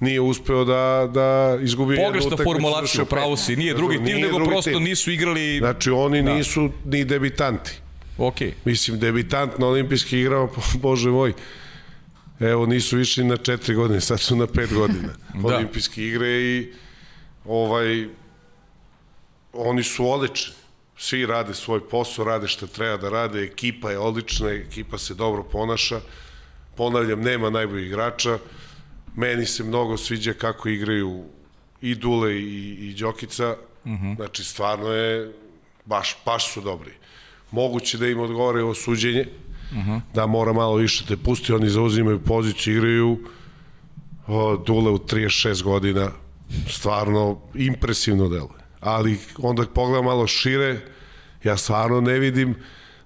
nije uspeo da, da izgubi jednu
Pogrešna formulacija, pravo si, nije drugi tim,
nije
nego
drugi
prosto
tim.
nisu igrali...
Znači, oni da. nisu ni debitanti.
Okej.
Mislim, debitant na olimpijskim igrama, bože moj, evo, nisu više na četiri godine, sad su na pet godina.
Da.
Olimpijske igre i ovaj, oni su odlični. Svi rade svoj posao, rade šta treba da rade, ekipa je odlična, ekipa se dobro ponaša. Ponavljam, nema najboljih igrača. Meni se mnogo sviđa kako igraju i Dule i, i Đokica. Uh -huh. Znači, stvarno je, baš, baš su dobri. Moguće da im odgovore ovo suđenje, uh -huh. da mora malo više te pusti, oni zauzimaju poziciju, igraju o, Dule u 36 godina, stvarno impresivno deluje. Ali onda pogledam malo šire, ja stvarno ne vidim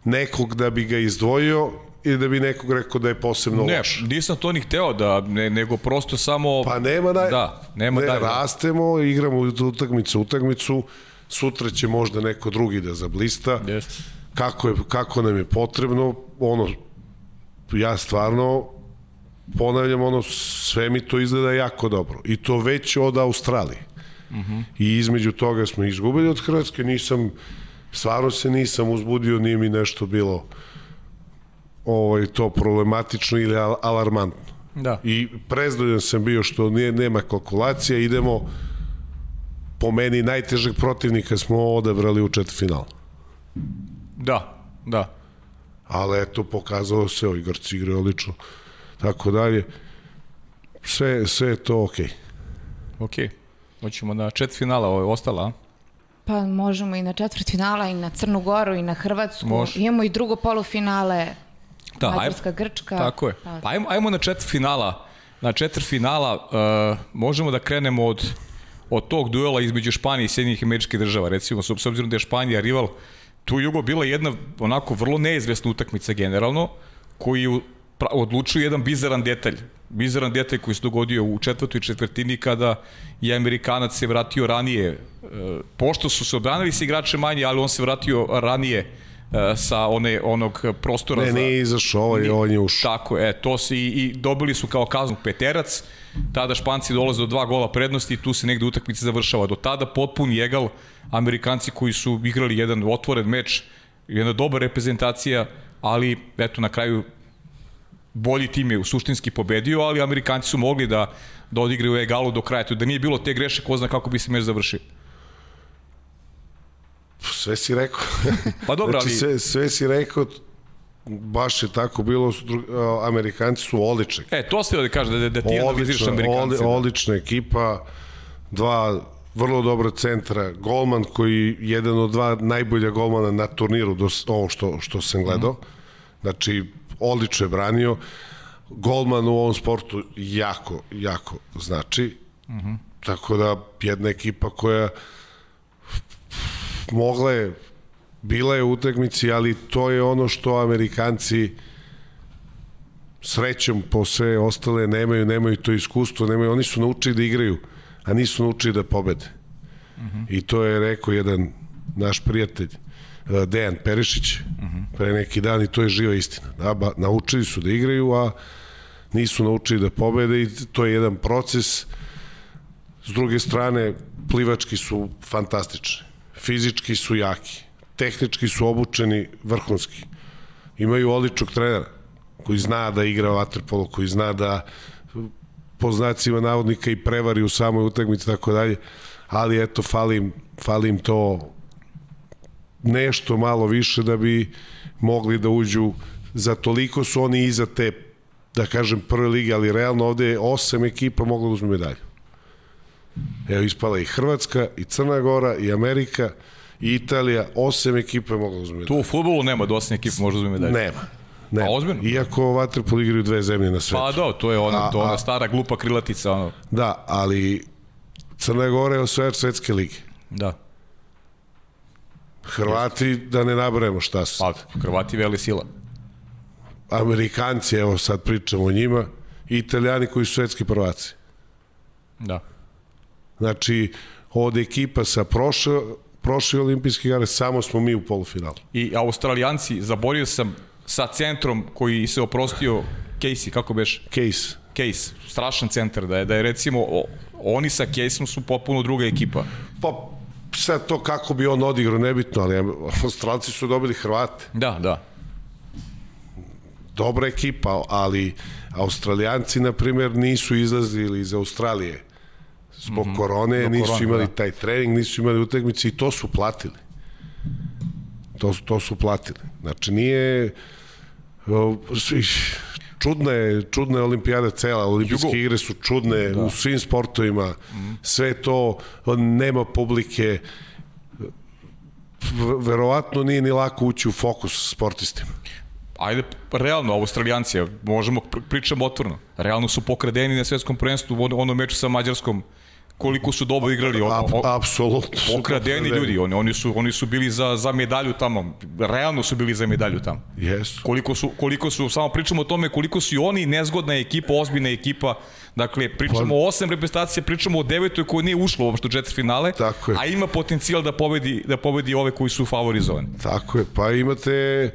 nekog da bi ga izdvojio i da bi nekog rekao da je posebno
Ne,
loš.
nisam to ni hteo da, ne, nego prosto samo...
Pa nema da...
Da, nema
ne,
da.
rastemo, igramo utakmicu, utakmicu, sutra će možda neko drugi da zablista.
Jeste.
Kako, je, kako nam je potrebno, ono, ja stvarno ponavljam, ono, sve mi to izgleda jako dobro. I to već od Australije. Uh -huh. I između toga smo izgubili od Hrvatske, nisam, stvarno se nisam uzbudio, nije mi nešto bilo ovaj, to problematično ili al alarmantno.
Da.
I prezdojan sam bio što nije, nema kalkulacija, idemo po meni najtežeg protivnika smo odabrali u četvrtfinalu.
Da, da.
Ali eto, pokazalo se, ovi Grci igraju odlično, tako dalje. Sve, sve je to okej. Okay.
Okej. Hoćemo na čet finala, ovo je ostala, a?
Pa možemo i na četvrt finala, i na Crnu Goru, i na Hrvatsku.
Može.
Imamo i drugo polufinale,
Da,
Mađarska,
ajmo-
Grčka.
Tako je.
Pa,
Pa ajmo, ajmo na četvrt finala. Na četvrt finala uh, možemo da krenemo od, od tog duela između Španije i Sjedinjih američkih država. Recimo, s s obzirom da je Španija rival, tu Jugo bila jedna onako vrlo neizvesna utakmica generalno, koji odlučuje jedan bizaran detalj. Bizaran detalj koji se dogodio u četvrtoj četvrtini kada je Amerikanac se vratio ranije. E, pošto su se obranili sa igrače manje, ali on se vratio ranije sa one, onog prostora
Ne,
za...
nije izašao, ovaj, on je ušao.
Tako e, to se i, i dobili su kao kaznu peterac, tada Španci dolaze do dva gola prednosti i tu se negde utakmica završava. Do tada potpun jegal Amerikanci koji su igrali jedan otvoren meč, jedna dobra reprezentacija, ali eto na kraju bolji tim je suštinski pobedio, ali Amerikanci su mogli da, da odigraju egalu do kraja. To da nije bilo te greše, ko zna kako bi se meč završio.
Sve si rekao.
Pa dobro,
znači,
ali...
sve, sve si rekao, baš je tako bilo, su dru- Amerikanci su odlični.
E, to ste da kaže, da, da ti analiziraš
Odlična,
Amerikanci.
odli-
da.
odlična ekipa, dva vrlo dobra centra, golman koji je jedan od dva najbolja golmana na turniru do ovo što, što sam gledao. Mm -hmm. Znači, odlično je branio. Golman u ovom sportu jako, jako znači. Mm -hmm. Tako da jedna ekipa koja mogla je bila je u utakmici, ali to je ono što Amerikanci srećom po sve ostale nemaju, nemaju to iskustvo, nemaju, oni su naučili da igraju, a nisu naučili da pobede. Uh -huh. I to je rekao jedan naš prijatelj, eh, Dejan Perišić, uh -huh. pre neki dan i to je živa istina. Da, ba, naučili su da igraju, a nisu naučili da pobede i to je jedan proces. S druge strane, plivački su fantastični, fizički su jaki, tehnički su obučeni vrhunski. Imaju odličnog trenera koji zna da igra vaterpolo, koji zna da po znacima navodnika i prevari u samoj utakmici tako dalje, ali eto falim, falim to nešto malo više da bi mogli da uđu za toliko su oni iza te, da kažem, prve lige, ali realno ovde je osam ekipa mogla da uzme medalju. Evo, ispala i Hrvatska, i Crna Gora, i Amerika, i Italija, osam ekipa je mogla da uzme medalju.
Tu u futbolu nema da osam ekipa može uzme medalju.
Nema. Ne,
A, ozbiljno?
Iako Vatrpol igraju dve zemlje na svetu.
Pa da, to je ona,
A-
to ona
a-
stara glupa krilatica, ono.
Da, ali Crna Gora je osvajač svetske lige.
Da.
Hrvati, da ne nabrajemo šta su.
Pa, Hrvati veli sila.
Amerikanci, evo sad pričamo o njima, i Italijani koji su svetski prvaci.
Da.
Znači, od ekipa sa prošle, prošle olimpijske igre, samo smo mi u polufinalu.
I Australijanci, zaborio sam sa centrom koji se oprostio Casey, kako beš?
Case.
Case, strašan centar, da je, da je recimo, o, oni sa Caseom su potpuno druga ekipa.
Pa, sad to kako bi on odigrao, nebitno, ali Australci su dobili Hrvate.
Da, da.
Dobra ekipa, ali Australijanci, na primjer, nisu izlazili iz Australije zbog korone,
Zbog
nisu
korone,
imali
da.
taj trening, nisu imali utakmice i to su platili. To, to su platili. Znači, nije... Čudna je, čudna je olimpijada cela, olimpijske
Jugo.
igre su čudne da. u svim sportovima, sve to, nema publike, verovatno nije ni lako ući u fokus sportistima.
Ajde, realno, Australijanci, možemo, pr- pričamo otvorno, realno su pokradeni na svetskom prvenstvu u ono- onom meču sa Mađarskom, koliko su dobro igrali. O, o,
apsolutno.
pokradeni ljudi, oni, oni, su, oni su bili za, za medalju tamo, realno su bili za medalju tamo.
Jesu.
Koliko su, koliko su, samo pričamo o tome koliko su i oni nezgodna ekipa, ozbiljna ekipa, dakle, pričamo o osam reprezentacija, pričamo o devetoj koja nije ušla uopšte u četiri finale,
Tako je.
a ima potencijal da pobedi, da pobedi ove koji su favorizovani.
Tako je, pa imate e,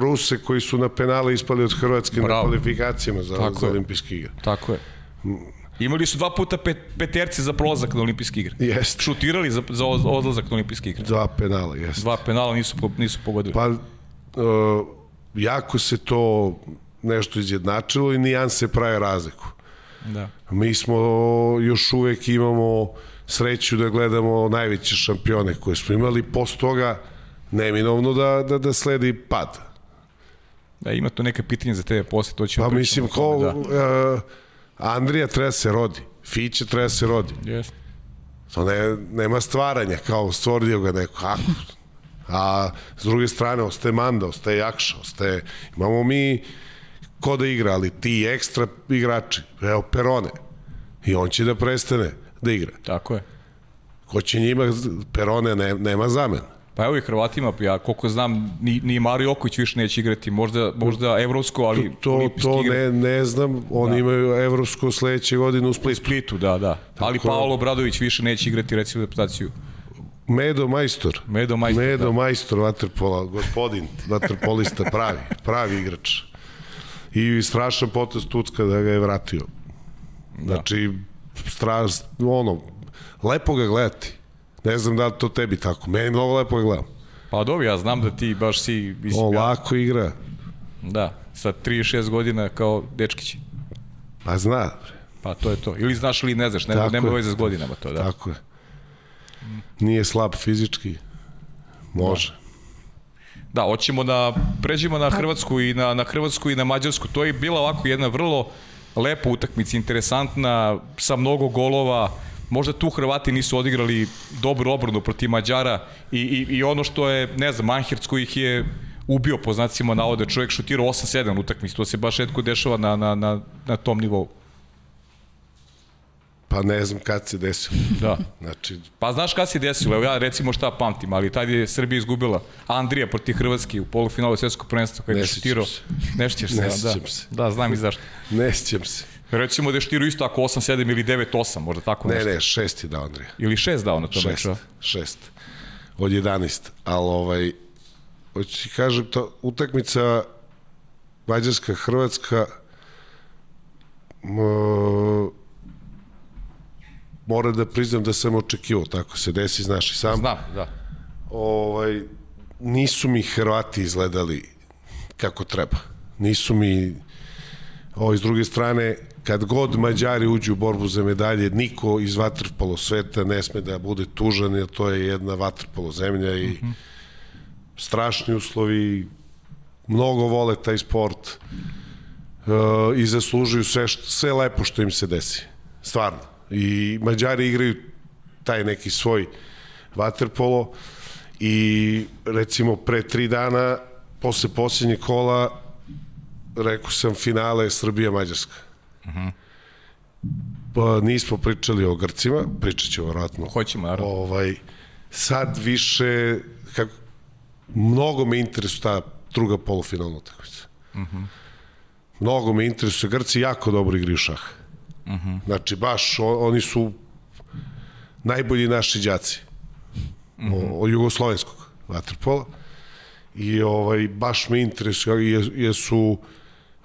Ruse koji su na penale ispali od Hrvatske
Bravo.
na kvalifikacijama za,
Tako
za olimpijske igre.
Tako je. Imali su dva puta pet, peterci za prolazak na olimpijske igre.
Jeste.
Šutirali za, za od- odlazak na olimpijske igre.
Dva penala, jeste.
Dva penala nisu, nisu pogodili.
Pa, e, jako se to nešto izjednačilo i nijanse prave razliku.
Da.
Mi smo još uvek imamo sreću da gledamo najveće šampione koje smo imali, posle toga neminovno da, da, da sledi pad.
Da, ima tu neke pitanje za tebe posle, to ćemo
Pa mislim, ko, da. Andrija treba da se rodi, Fiće treba da se rodi.
Jeste.
To ne, nema stvaranja, kao stvorio ga neko, kako? A s druge strane, ostaje Manda, ostaje Jakša, ostaje... Imamo mi ko da igra, ali ti ekstra igrači, evo Perone, i on će da prestane da igra.
Tako je.
Ko će njima, Perone ne, nema zamena.
Pa evo i Hrvatima, ja koliko znam, ni, ni Mario Oković više neće igrati, možda, možda evropsko, ali
To, to
igre.
ne, ne znam, oni da. imaju evropsko sledeće godine u Splitu.
Splitu, da, da. ali Paolo Bradović više neće igrati recimo reprezentaciju.
Medo Majstor.
Medo Majstor,
Medo
da.
Majstor, vaterpola, gospodin, vaterpolista, pravi, pravi igrač. I strašan potez Tucka da ga je vratio. Znači, straš, ono, lepo ga gledati. Ne znam da li to tebi tako. Meni je mnogo lepo ga gledam.
Pa dobro, ja znam da ti baš si... Mislim,
On
ja,
lako igra.
da, sa 36 godina kao dečkić.
Pa zna.
Pa to je to. Ili znaš ili ne znaš, nema,
Tako
nema
je.
veze s godinama to, da.
tako je. Nije slab fizički. Može.
Da, hoćemo da pređemo na Hrvatsku i na, na Hrvatsku i na Mađarsku. To je bila ovako jedna vrlo lepa utakmica, interesantna, sa mnogo golova. Možda tu Hrvati nisu odigrali dobru obranu protiv Mađara i, i, i ono što je, ne znam, Manhirc koji ih je ubio po znacima navode, čovjek šutirao 8-7 utakmica, to se baš redko dešava na, na, na, na tom nivou.
Pa ne znam kad se desilo.
Da.
Znači,
Pa znaš kada se desilo, evo ja recimo šta pamtim, ali tad je Srbija izgubila Andrija protiv Hrvatske u polufinalu svetskog prvenstva kada je
Ne sjećam
šutirao.
se.
Ne sjećaš se,
Ne
da.
sjećam se.
Da, znam i zašto.
ne sjećam se.
Recimo da je štirao isto ako 8-7 ili 9-8, možda tako
Ne,
nešto.
ne, šest je dao Andrija.
Ili 6 dao na tom
Šest,
meču. a?
šest. Od 11. Ali ovaj, hoću ti kažem, to utakmica Mađarska, Hrvatska, m, moram da priznam da sam očekivao, tako se desi, znaš i sam.
Znam, da.
Ovaj, nisu mi Hrvati izgledali kako treba. Nisu mi, ovo s druge strane, kad god Mađari uđu u borbu za medalje, niko iz vaterpolo sveta ne sme da bude tužan, jer to je jedna vaterpolo zemlja i mm -hmm. strašni uslovi, mnogo vole taj sport uh, i zaslužuju sve, što, sve lepo što im se desi. Stvarno. I Mađari igraju taj neki svoj vaterpolo i recimo pre tri dana posle posljednjeg kola rekao sam finale Srbija-Mađarska. Uh -huh. Pa nismo pričali o Grcima, pričat ćemo vratno.
Hoćemo, naravno.
Ovaj, sad više, kako, mnogo me interesuje ta druga polufinalna utakmica. Uh -huh. Mnogo me interesuje, Grci jako dobro igraju šah. Uh -huh. Znači, baš, on, oni su najbolji naši đaci. Uh -huh. o, o jugoslovenskog vaterpola. I ovaj, baš me interesuje, jesu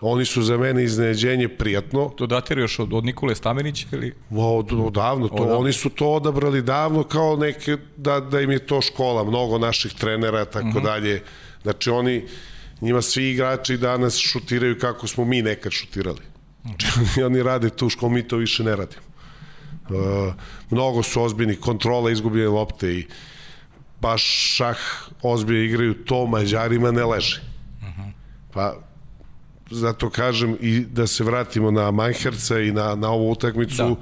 Oni su za mene iznenađenje prijatno.
To datira još od, od Nikole Stamenića ili?
Od, od davno, to, od oni su to odabrali davno kao neke, da, da im je to škola, mnogo naših trenera, tako mm -hmm. dalje. Znači oni, njima svi igrači danas šutiraju kako smo mi nekad šutirali. Znači oni, oni rade tu školu, mi to više ne radimo. Uh, mnogo su ozbiljni kontrola izgubljene lopte i baš šah ozbiljno igraju, to Mađarima ne leže. Pa zato kažem i da se vratimo na Manherca i na, na ovu utakmicu.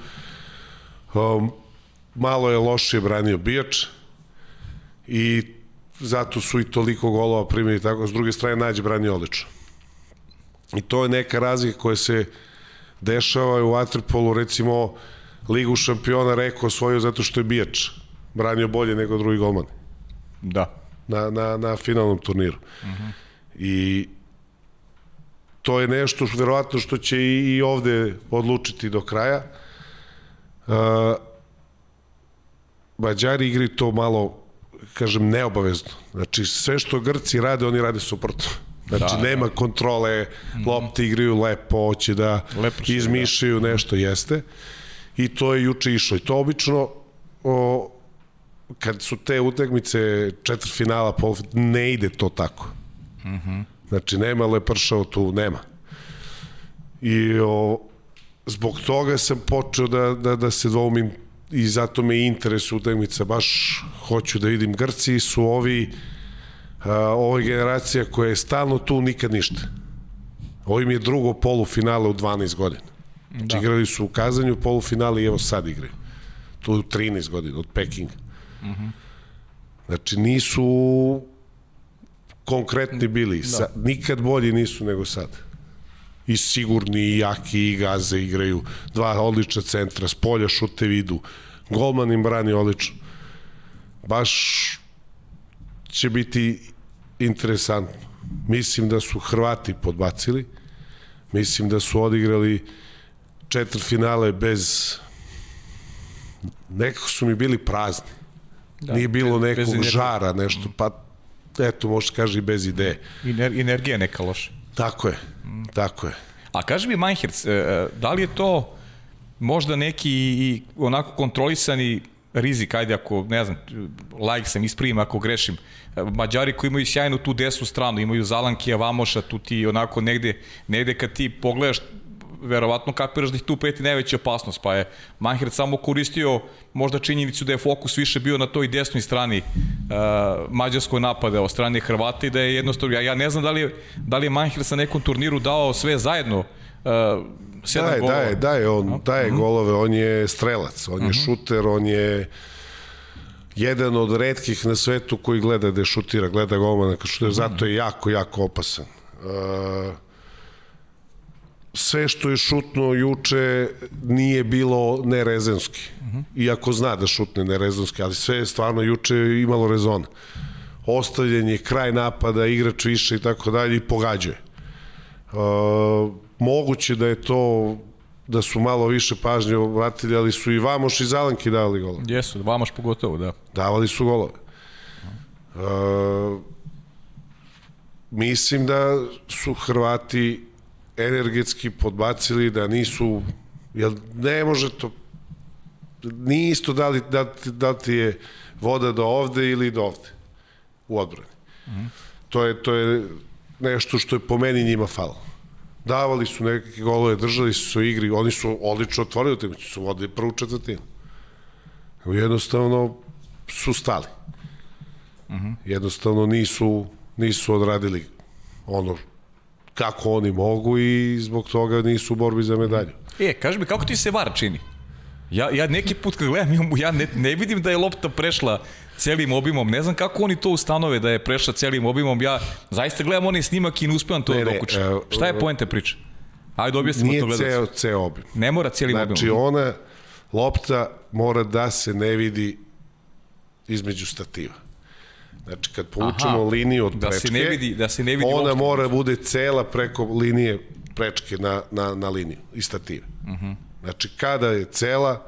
Da. Um, malo je lošije branio Bijač i zato su i toliko golova primili tako. S druge strane, Nađe branio odlično. I to je neka razlika koja se dešava u Waterpolu, recimo Ligu šampiona rekao svoju zato što je Bijač branio bolje nego drugi golman.
Da.
Na, na, na finalnom turniru. Uh mhm. -huh. I to je nešto što, verovatno što će i, i ovde odlučiti do kraja. Uh, Mađari igri to malo, kažem, neobavezno. Znači, sve što Grci rade, oni rade suprotno. Znači, da, nema da. kontrole, mhm. lopte igraju lepo, hoće da lepo izmišljaju da. nešto, jeste. I to je juče išlo. I to obično, o, kad su te utakmice četvrfinala, ne ide to tako. Mhm. -huh. Znači, nema lepršao tu, nema. I o, zbog toga sam počeo da, da, da se dvoumim i zato me interes utakmica. Baš hoću da vidim. Grci su ovi, a, je generacija koja je stalno tu, nikad ništa. Ovo im je drugo polufinale u 12 godina. Znači, da. igrali su u Kazanju polufinale i evo sad igraju. Tu u 13 godina, od Pekinga. Uh mhm. -huh. Znači, nisu konkretni bili. Da. Sa, nikad bolji nisu nego sad. I sigurni, i jaki, i gaze igraju. Dva odlična centra, s polja šute vidu. Golman im brani odlično. Baš će biti interesantno. Mislim da su Hrvati podbacili. Mislim da su odigrali četvrt finale bez nekako su mi bili prazni. Da, Nije bilo nekog žara, nešto, pa eto, može kaže i bez ideje.
Ener, energija neka loša.
Tako je, mm. tako je.
A kaži mi, Manherc, e, e, da li je to možda neki i onako kontrolisani rizik, ajde ako, ne znam, like sam, isprijim ako grešim, Mađari koji imaju sjajnu tu desnu stranu, imaju Zalankija, Vamoša, tu ti onako negde, negde kad ti pogledaš verovatno kapiraš da ih tu preti najveća opasnost, pa je Manhert samo koristio možda činjenicu da je fokus više bio na toj desnoj strani uh, mađarskoj napada od strane Hrvata i da je jednostavno, ja, ja ne znam da li, je, da li je Manhert sa nekom turniru dao sve zajedno uh, sedam daje, golova.
Daje, daje, on daje uh mhm. -huh. golove, on je strelac, on uh -huh. je mhm. šuter, on je jedan od redkih na svetu koji gleda da šutira, gleda golmana, je, zato je jako, jako opasan. Uh, sve što je šutno juče nije bilo nerezonski. Iako zna da šutne nerezonski, ali sve je stvarno juče imalo rezona. Ostavljanje, kraj napada, igrač više i tako dalje i pogađuje. Uh, moguće da je to da su malo više pažnje obratili, ali su i Vamoš i Zalanki davali golove.
Jesu, Vamoš pogotovo, da.
Davali su golove. Uh, mislim da su Hrvati energetski podbacili da nisu, jel ne može to, nije isto da li, da, da ti je voda do ovde ili do ovde u odbrani. Mm -hmm. To, je, to je nešto što je po meni njima falo. Davali su neke golove, držali su se u igri, oni su odlično otvorili utakmicu, su vodili prvu četvrtinu. Jednostavno su stali. Mm -hmm. Jednostavno nisu, nisu odradili ono kako oni mogu i zbog toga nisu u borbi za medalju.
E, kaži mi, kako ti se VAR čini? Ja, ja neki put kad gledam, ja ne, ne vidim da je lopta prešla celim obimom. Ne znam kako oni to ustanove da je prešla celim obimom. Ja zaista gledam onaj snimak i ne uspevam to
Ne,
da
ne,
dokučem.
e,
Šta je poenta priče? Ajde, objasnimo
Nije
to
ceo,
gledalcu.
ceo obim.
Ne mora celim
Znači,
obimom.
ona lopta mora da se ne vidi između stativa. Znači, kad povučemo
Aha,
liniju od
da
prečke,
se ne vidi- da se ne vidi
ona mora da bude cela preko linije prečke na, na, na liniju i stative. Uh
Mhm.
-huh. Znači, kada je cela,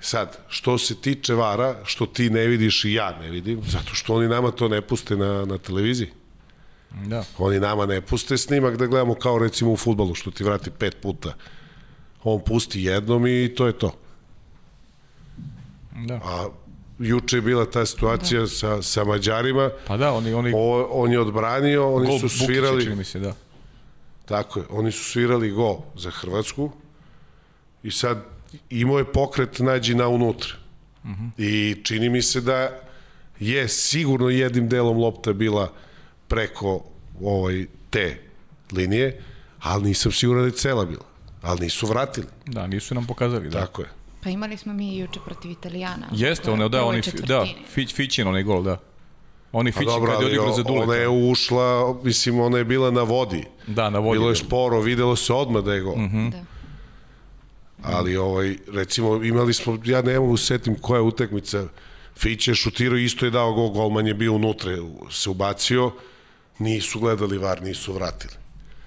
sad, što se tiče vara, što ti ne vidiš i ja ne vidim, zato što oni nama to ne puste na, na televiziji.
Da.
Oni nama ne puste snimak da gledamo kao recimo u futbalu, što ti vrati pet puta. On pusti jednom i to je to.
Da.
A juče je bila ta situacija da. sa, sa Mađarima,
Pa da, oni, oni
o, on je odbranio, oni
gol
su
Bukića,
svirali,
čini mi se, da.
tako je, oni su svirali gol za Hrvatsku i sad imao je pokret nađi na unutra. Uh -huh. I čini mi se da je sigurno jednim delom lopta bila preko ovaj, te linije, ali nisam siguran da je cela bila. Ali nisu vratili.
Da, nisu nam pokazali, da.
Tako je.
Pa imali smo mi juče protiv Italijana.
Jeste, ono, da, oni, da. Fić, Fićin, onaj gol, da. Oni
Pa
Fićin
dobro,
kad je odigrao za Duleta.
ona je ušla, mislim, ona je bila na vodi.
Da, na vodi.
Bilo je sporo, videlo se odmah da je gol. Mm -hmm.
Da.
Ali, ovaj, recimo, imali smo, ja ne mogu se setim koja je utakmica, Fić je šutirao, isto je dao gol, golman je bio unutra, se ubacio, nisu gledali var, nisu vratili.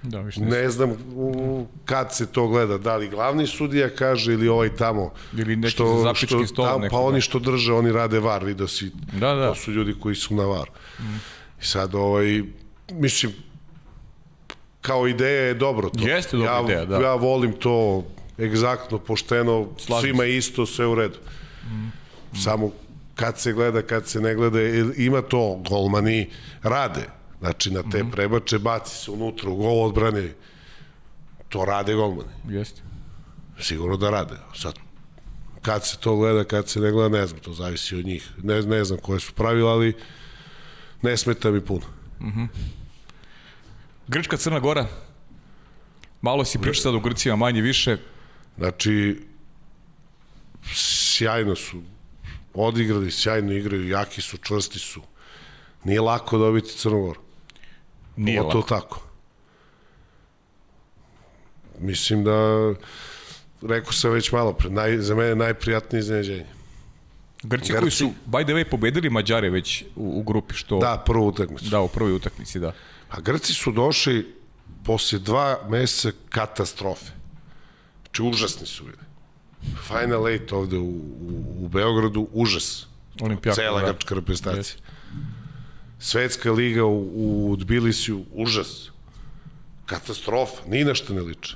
Da, više ne.
Znam u, kad se to gleda, da li glavni sudija kaže ili ovaj tamo
Ili neki za zapički stol
tam, pa
da.
oni što drže, oni rade var, vidio si,
Da, da.
to su ljudi koji su na var. Mm. I sad, ovaj, mislim, kao ideja je dobro to.
Jeste dobra
ja,
ideja, da.
Ja volim to egzaktno, pošteno,
Slažem
svima je isto, sve u redu. Mm. Samo kad se gleda, kad se ne gleda, ima to, golmani rade. Znači, na te mm. prebače, baci se unutra u gol odbrane, to rade golmani.
Jeste.
Sigurno da rade. Sad, kad se to gleda, kad se ne gleda, ne znam, to zavisi od njih. Ne, ne znam koje su pravila, ali ne smeta mi puno.
Grčka, Crna Gora. Malo si pričao sad o Grcima, manje više.
Znači, sjajno su odigrali, sjajno igraju, jaki su, čvrsti su. Nije lako dobiti Crnogoru.
Nije
to tako. Mislim da, rekao sam već malo pre, naj, za mene najprijatnije iznenađenje.
Grci,
Grci.
koji su, by the way, pobedili Mađare već u, u grupi, što...
Da, prvu utakmicu.
Da, u prvoj utakmici, da.
A Grci su došli posle dva meseca katastrofe. Znači, užasni su bili. Final eight ovde u, u, u Beogradu, užas.
Olimpijaka,
Cela
da.
grčka reprezentacija. Svetska liga u, u Tbilisiju, užas. Katastrofa, ni na što ne liče.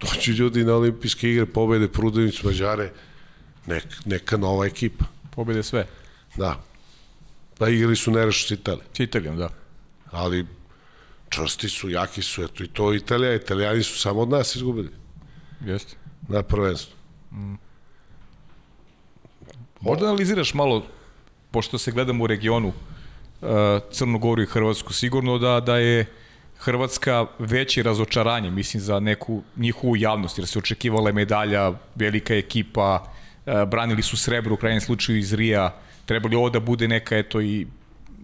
Doći ljudi na olimpijske igre, pobede Prudenić, Mađare, nek, neka nova ekipa.
Pobede sve.
Da. Da igrali su nerešo s Italijom.
S Italijom, da.
ali čvrsti su, jaki su, eto i to Italija, Italijani su samo od nas izgubili
Jeste.
na prvenstvu.
Možda analiziraš malo, pošto se gledamo u regionu, uh, Crnu Goru i Hrvatsku, sigurno da, da je Hrvatska veće razočaranje, mislim, za neku njihovu javnost, jer se očekivala medalja, velika ekipa, uh, branili su srebro u krajnjem slučaju iz Rija, trebali ovo da bude neka, eto, i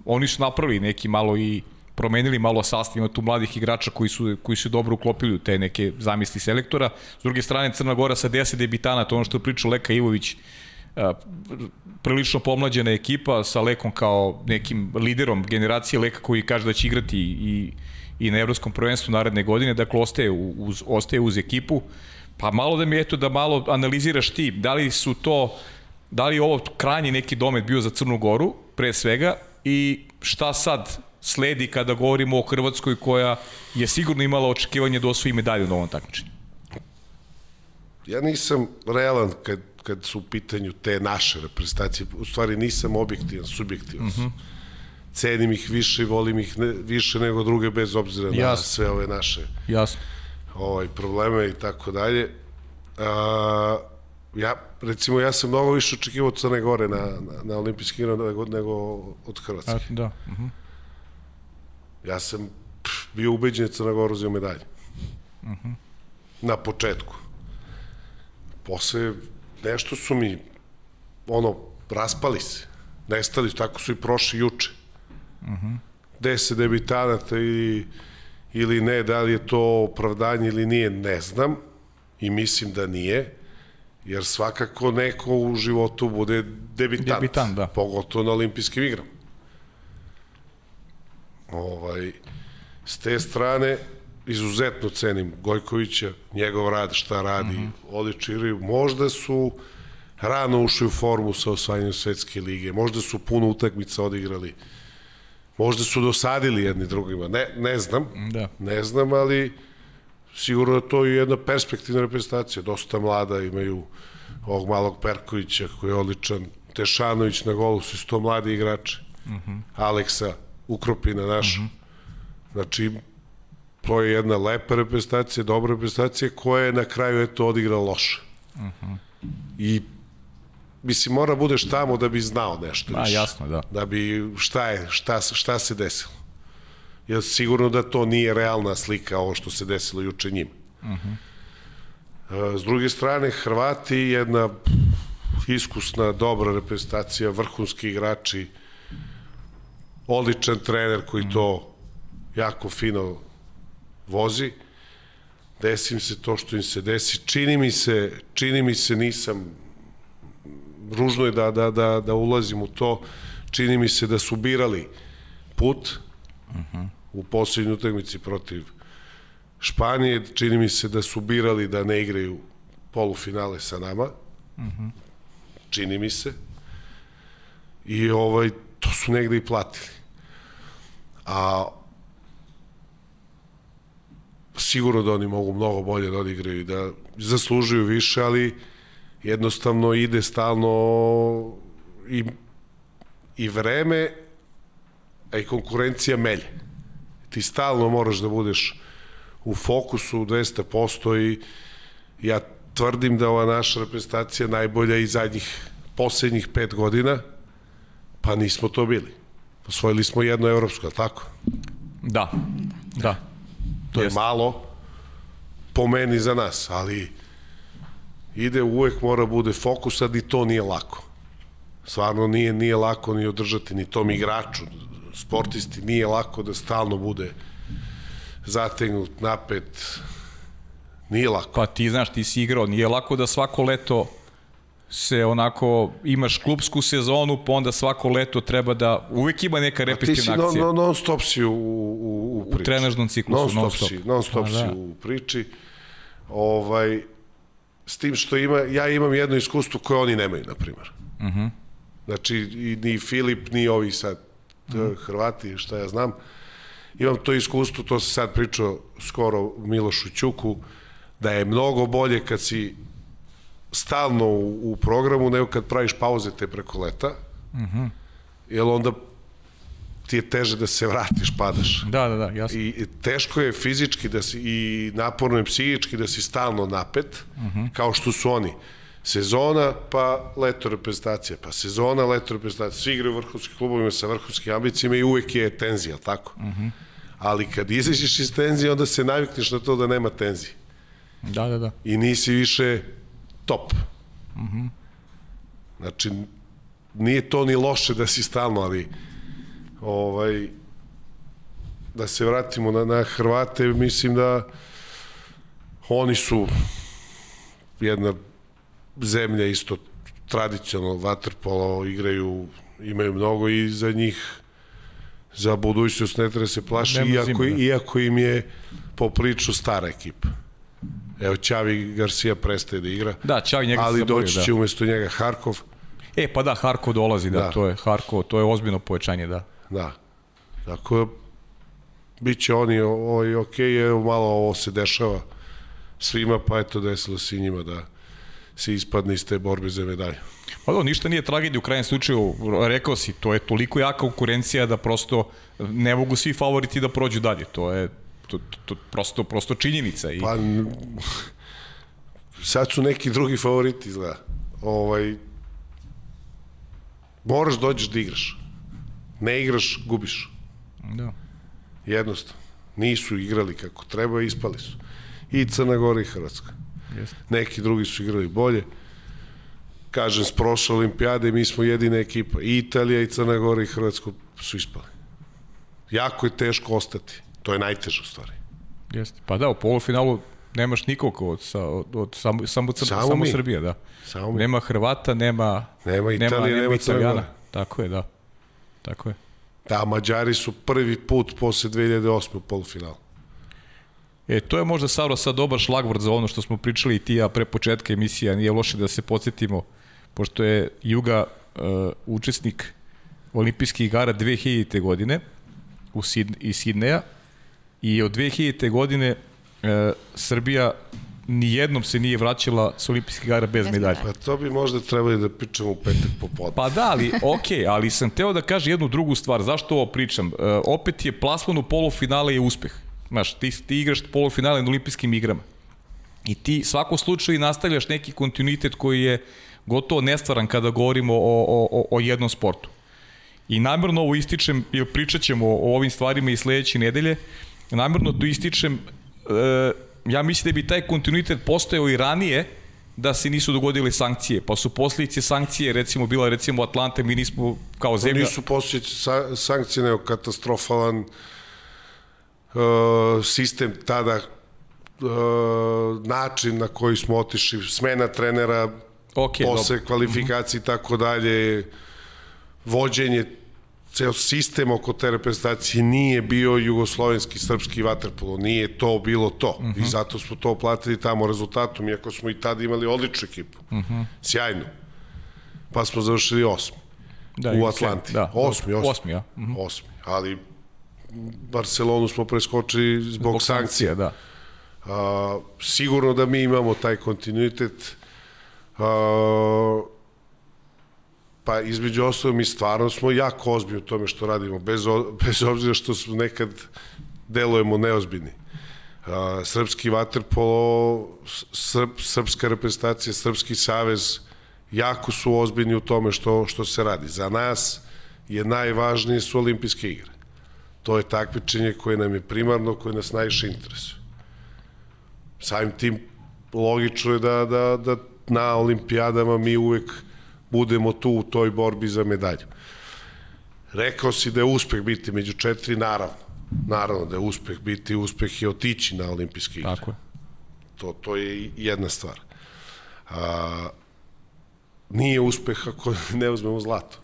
oni su napravili neki malo i promenili malo sastav, ima tu mladih igrača koji su, koji su dobro uklopili u te neke zamisli selektora. S druge strane, Crna Gora sa 10 debitanata, ono što je pričao Leka Ivović, a, prilično pomlađena ekipa sa Lekom kao nekim liderom generacije Leka koji kaže da će igrati i, i na evropskom prvenstvu naredne godine, dakle ostaje uz, ostaje uz ekipu. Pa malo da mi eto da malo analiziraš ti, da li su to da li ovo krajnji neki domet bio za Crnu Goru, pre svega, i šta sad sledi kada govorimo o Hrvatskoj koja je sigurno imala očekivanje da osvoji medalju na ovom takmičenju.
Ja nisam realan kad, kad su u pitanju te naše reprezentacije, u stvari nisam objektivan, subjektivan. Mm -hmm. Cenim ih više i volim ih ne, više nego druge bez obzira na
Jasno.
sve ove naše
Jasno.
ovaj, probleme i tako dalje. A, ja, recimo, ja sam mnogo više očekivao od Crne Gore na, na, na olimpijski igrama nego, nego od Hrvatske.
A, da. Uh -huh.
Ja sam pff, bio ubeđen da Crna Gora uzeo medalje. Uh -huh. Na početku. Posle nešto su mi ono, raspali se. Nestali, tako su i prošli juče. Uh -huh. Deset debitanata ili, ili ne, da li je to opravdanje ili nije, ne znam. I mislim da nije jer svakako neko u životu bude debitant, debitant da. pogotovo na olimpijskim igrama. Ovaj, s te strane, izuzetno cenim Gojkovića, njegov rad, šta radi, mm -hmm. Oličiraju. Možda su rano ušli u formu sa osvajanjem svetske lige, možda su puno utakmica odigrali, možda su dosadili jedni drugima, ne, ne znam, da. ne znam, ali sigurno da to je jedna perspektivna reprezentacija, dosta mlada, imaju ovog malog Perkovića koji je odličan, Tešanović na golu su to mladi igrači, mhm. -huh. Aleksa Ukropina naša. Mhm. -huh. Znači, to je jedna lepa reprezentacija, dobra reprezentacija koja je na kraju eto odigrala loše. Uh. -huh. I mislim mora budeš tamo da bi znao nešto.
A, jasno, da.
Da bi šta je, šta, šta se desilo jer sigurno da to nije realna slika ovo što se desilo juče njima. Uh -huh. S druge strane, Hrvati jedna iskusna, dobra reprezentacija, vrhunski igrači, odličan trener koji to jako fino vozi. Desi im se to što im se desi. Čini mi se, čini mi se nisam ružno je da, da, da, da ulazim u to. Čini mi se da su birali put. Uh -huh u poslednjoj utakmici protiv Španije. Čini mi se da su birali da ne igraju polufinale sa nama. Uh -huh. Čini mi se. I ovaj, to su negde i platili. A sigurno da oni mogu mnogo bolje da odigraju i da zaslužuju više, ali jednostavno ide stalno i, i vreme, a i konkurencija melje ti stalno moraš da budeš u fokusu 200% i ja tvrdim da ova naša reprezentacija najbolja i zadnjih poslednjih pet godina, pa nismo to bili. Osvojili smo jedno evropsko, tako?
Da, da.
To Jest. je malo po meni za nas, ali ide uvek mora bude fokus, a i to nije lako. Stvarno nije, nije lako ni održati ni tom igraču sportisti nije lako da stalno bude zategnut, napet, nije lako.
Pa ti znaš, ti si igrao, nije lako da svako leto se onako, imaš klubsku sezonu, pa onda svako leto treba da, uvek ima neka repetitivna akcija.
A ti si non, non stop si u, u, u priči.
U trenažnom ciklusu, non stop. Non stop,
si, non stop si da. u priči. Ovaj, s tim što ima, ja imam jedno iskustvo koje oni nemaju, na primjer. Uh mhm. -huh. Znači, i, ni Filip, ni ovi sad Hrvati, šta ja znam. Imam to iskustvo, to se sad pričao skoro Milošu Ćuku, da je mnogo bolje kad si stalno u, u programu nego kad praviš pauze te preko leta. Uh -huh. Jer onda ti je teže da se vratiš, padaš.
Da, da, da, jasno.
I teško je fizički da si, i naporno je psihički da si stalno napet, uh. -huh. kao što su oni sezona, pa leto reprezentacija, pa sezona, leto reprezentacija. Svi igraju u vrhunskim klubovima sa vrhunskim ambicijama i uvek je tenzija, tako? Uh. -huh. Ali kad izađeš iz tenzije, onda se navikneš na to da nema tenzije.
Da, da, da.
I nisi više top. Mhm. -huh. Znači, nije to ni loše da si stalno, ali ovaj, da se vratimo na, na Hrvate, mislim da oni su jedna zemlja isto tradicionalno vaterpolo igraju, imaju mnogo i za njih za budućnost ne treba se plaši, iako, da. iako im je po priču stara ekipa. Evo, Ćavi Garcia prestaje da igra,
da, Čavi njega
ali doći će da. umesto njega Harkov.
E, pa da, Harkov dolazi, da, da. to je Harkov, to je ozbiljno povećanje, da.
Da. Tako, bit će oni ovaj, ok, evo malo ovo se dešava svima, pa eto desilo se i njima da se ispadne iz te borbe za medalju.
Pa da, ništa nije tragedija u krajem slučaju, rekao si, to je toliko jaka konkurencija da prosto ne mogu svi favoriti da prođu dalje, to je to, to, to prosto, prosto činjenica. I...
Pa, sad su neki drugi favoriti, izgleda. Ovaj, moraš dođeš da igraš. Ne igraš, gubiš.
Da.
Jednostavno. Nisu igrali kako treba, ispali su. I Crna Gora i Hrvatska.
Jeste.
Neki drugi su igrali bolje. Kažem, s prošle olimpijade mi smo jedina ekipa. I Italija, i Crna Gora, i Hrvatska su ispali. Jako je teško ostati. To je najteže u stvari.
Jeste. Pa da, u polufinalu nemaš nikog od, sa, od, od samo, samo,
Samo
samo. Srbija, da.
Samo mi.
Nema Hrvata, nema,
Nema Italije, nema Crne
Italijana.
Gore.
Tako je, da. Tako je.
Da, Mađari su prvi put posle 2008. u polufinalu.
E, to je možda, Saro, sad dobar šlagvord za ono što smo pričali i ti ja pre početka emisija. Nije loše da se podsjetimo, pošto je Juga uh, učesnik olimpijskih igara 2000. godine u Sid, iz Sidneja i od 2000. godine uh, Srbija nijednom se nije vraćala s olimpijskih igara bez medalja.
Pa to bi možda trebali da pričamo u petak popodne.
Pa da, ali okej, ali sam teo da kažem jednu drugu stvar. Zašto ovo pričam? E, opet je plasman u polufinale je uspeh. Znaš, ti, ti igraš polufinale na olimpijskim igrama. I ti svako slučaju nastavljaš neki kontinuitet koji je gotovo nestvaran kada govorimo o, o, o, o jednom sportu. I namjerno ovo ističem, jer pričat ćemo o ovim stvarima i sledeće nedelje, namjerno to ističem, e, ja mislim da bi taj kontinuitet postojao i ranije, da se nisu dogodile sankcije, pa su posljedice sankcije recimo bila recimo Atlante, mi nismo kao zemlja...
Nisu posjeći sa, sankcije, nego katastrofalan uh, sistem tada uh, način na koji smo otišli, smena trenera,
Ok,
posle kvalifikacije i tako dalje, vođenje ceo sistem oko te reprezentacije nije bio jugoslovenski, srpski vaterpolo, nije to bilo to. Uh -huh. I zato smo to platili tamo rezultatom, iako smo i tada imali odličnu ekipu. Uh -huh. Sjajnu. Pa smo završili osmi.
Da,
u Atlanti.
Da,
osmi, osmi.
Osmi, ja. Mhm.
Osmi. Ali Barcelonu smo preskočili zbog, zbog sankcija.
da.
A, sigurno da mi imamo taj kontinuitet. A, pa između ostalog mi stvarno smo jako ozbiljni u tome što radimo, bez, o, bez obzira što smo nekad delujemo neozbiljni. A, srpski vaterpolo, srp, srpska reprezentacija, srpski savez, jako su ozbiljni u tome što, što se radi. Za nas je najvažnije su olimpijske igre. To je takmičenje koje nam je primarno, koje nas najviše interesuje. Samim tim logično je da, da, da na olimpijadama mi uvek budemo tu u toj borbi za medalju. Rekao si da je uspeh biti među četiri, naravno. Naravno da je uspeh biti, uspeh je otići na olimpijske igre.
Tako je.
To, to je jedna stvar. A, nije uspeh ako ne uzmemo zlato.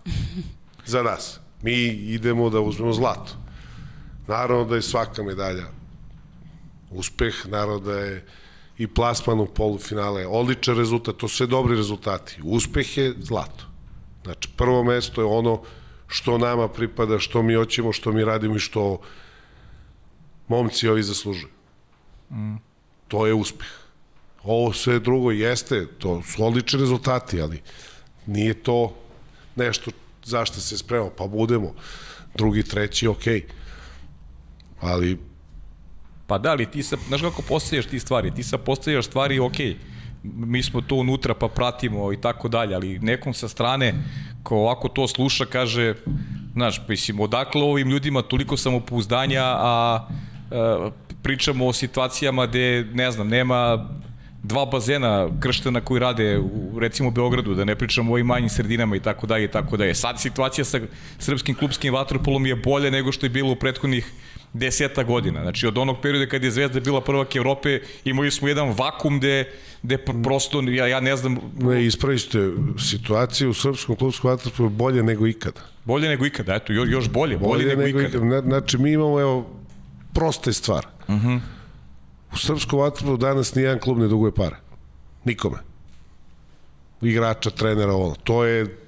Za nas. Mi idemo da uzmemo zlato. Naravno da je svaka medalja uspeh, naravno da je i plasman u polufinale, odličan rezultat, to su sve dobri rezultati. Uspeh je zlato. Znači, prvo mesto je ono što nama pripada, što mi hoćemo, što mi radimo i što momci ovi zaslužuju. Mm. To je uspeh. Ovo sve drugo jeste, to su odlični rezultati, ali nije to nešto zašto se spremamo, pa budemo drugi, treći, okej. Okay. Ali
Pa da, ali ti sa, znaš kako postavljaš ti stvari? Ti sa postavljaš stvari, ok, mi smo tu unutra pa pratimo i tako dalje, ali nekom sa strane ko ovako to sluša kaže, znaš, mislim, odakle ovim ljudima toliko samopouzdanja, a, a pričamo o situacijama gde, ne znam, nema dva bazena krštena koji rade u recimo Beogradu, da ne pričamo o ovim manjim sredinama i tako dalje i tako dalje. Sad situacija sa srpskim klubskim vaterpolom je bolje nego što je bilo u prethodnih deseta godina. Znači od onog perioda kad je Zvezda bila prvak Evrope, imali smo jedan vakum gde, gde prosto, ja, ja ne znam...
Ne, ispraviste situacija u srpskom klubskom vaterpolu bolje nego ikada.
Bolje nego ikada, eto, još, još bolje, bolje, bolje nego, nego ikada. ikada.
Znači mi imamo, evo, proste stvar. Uh -huh. U srpskom vaterpolu danas nijedan klub ne duguje para. Nikome. Igrača, trenera, ono. To je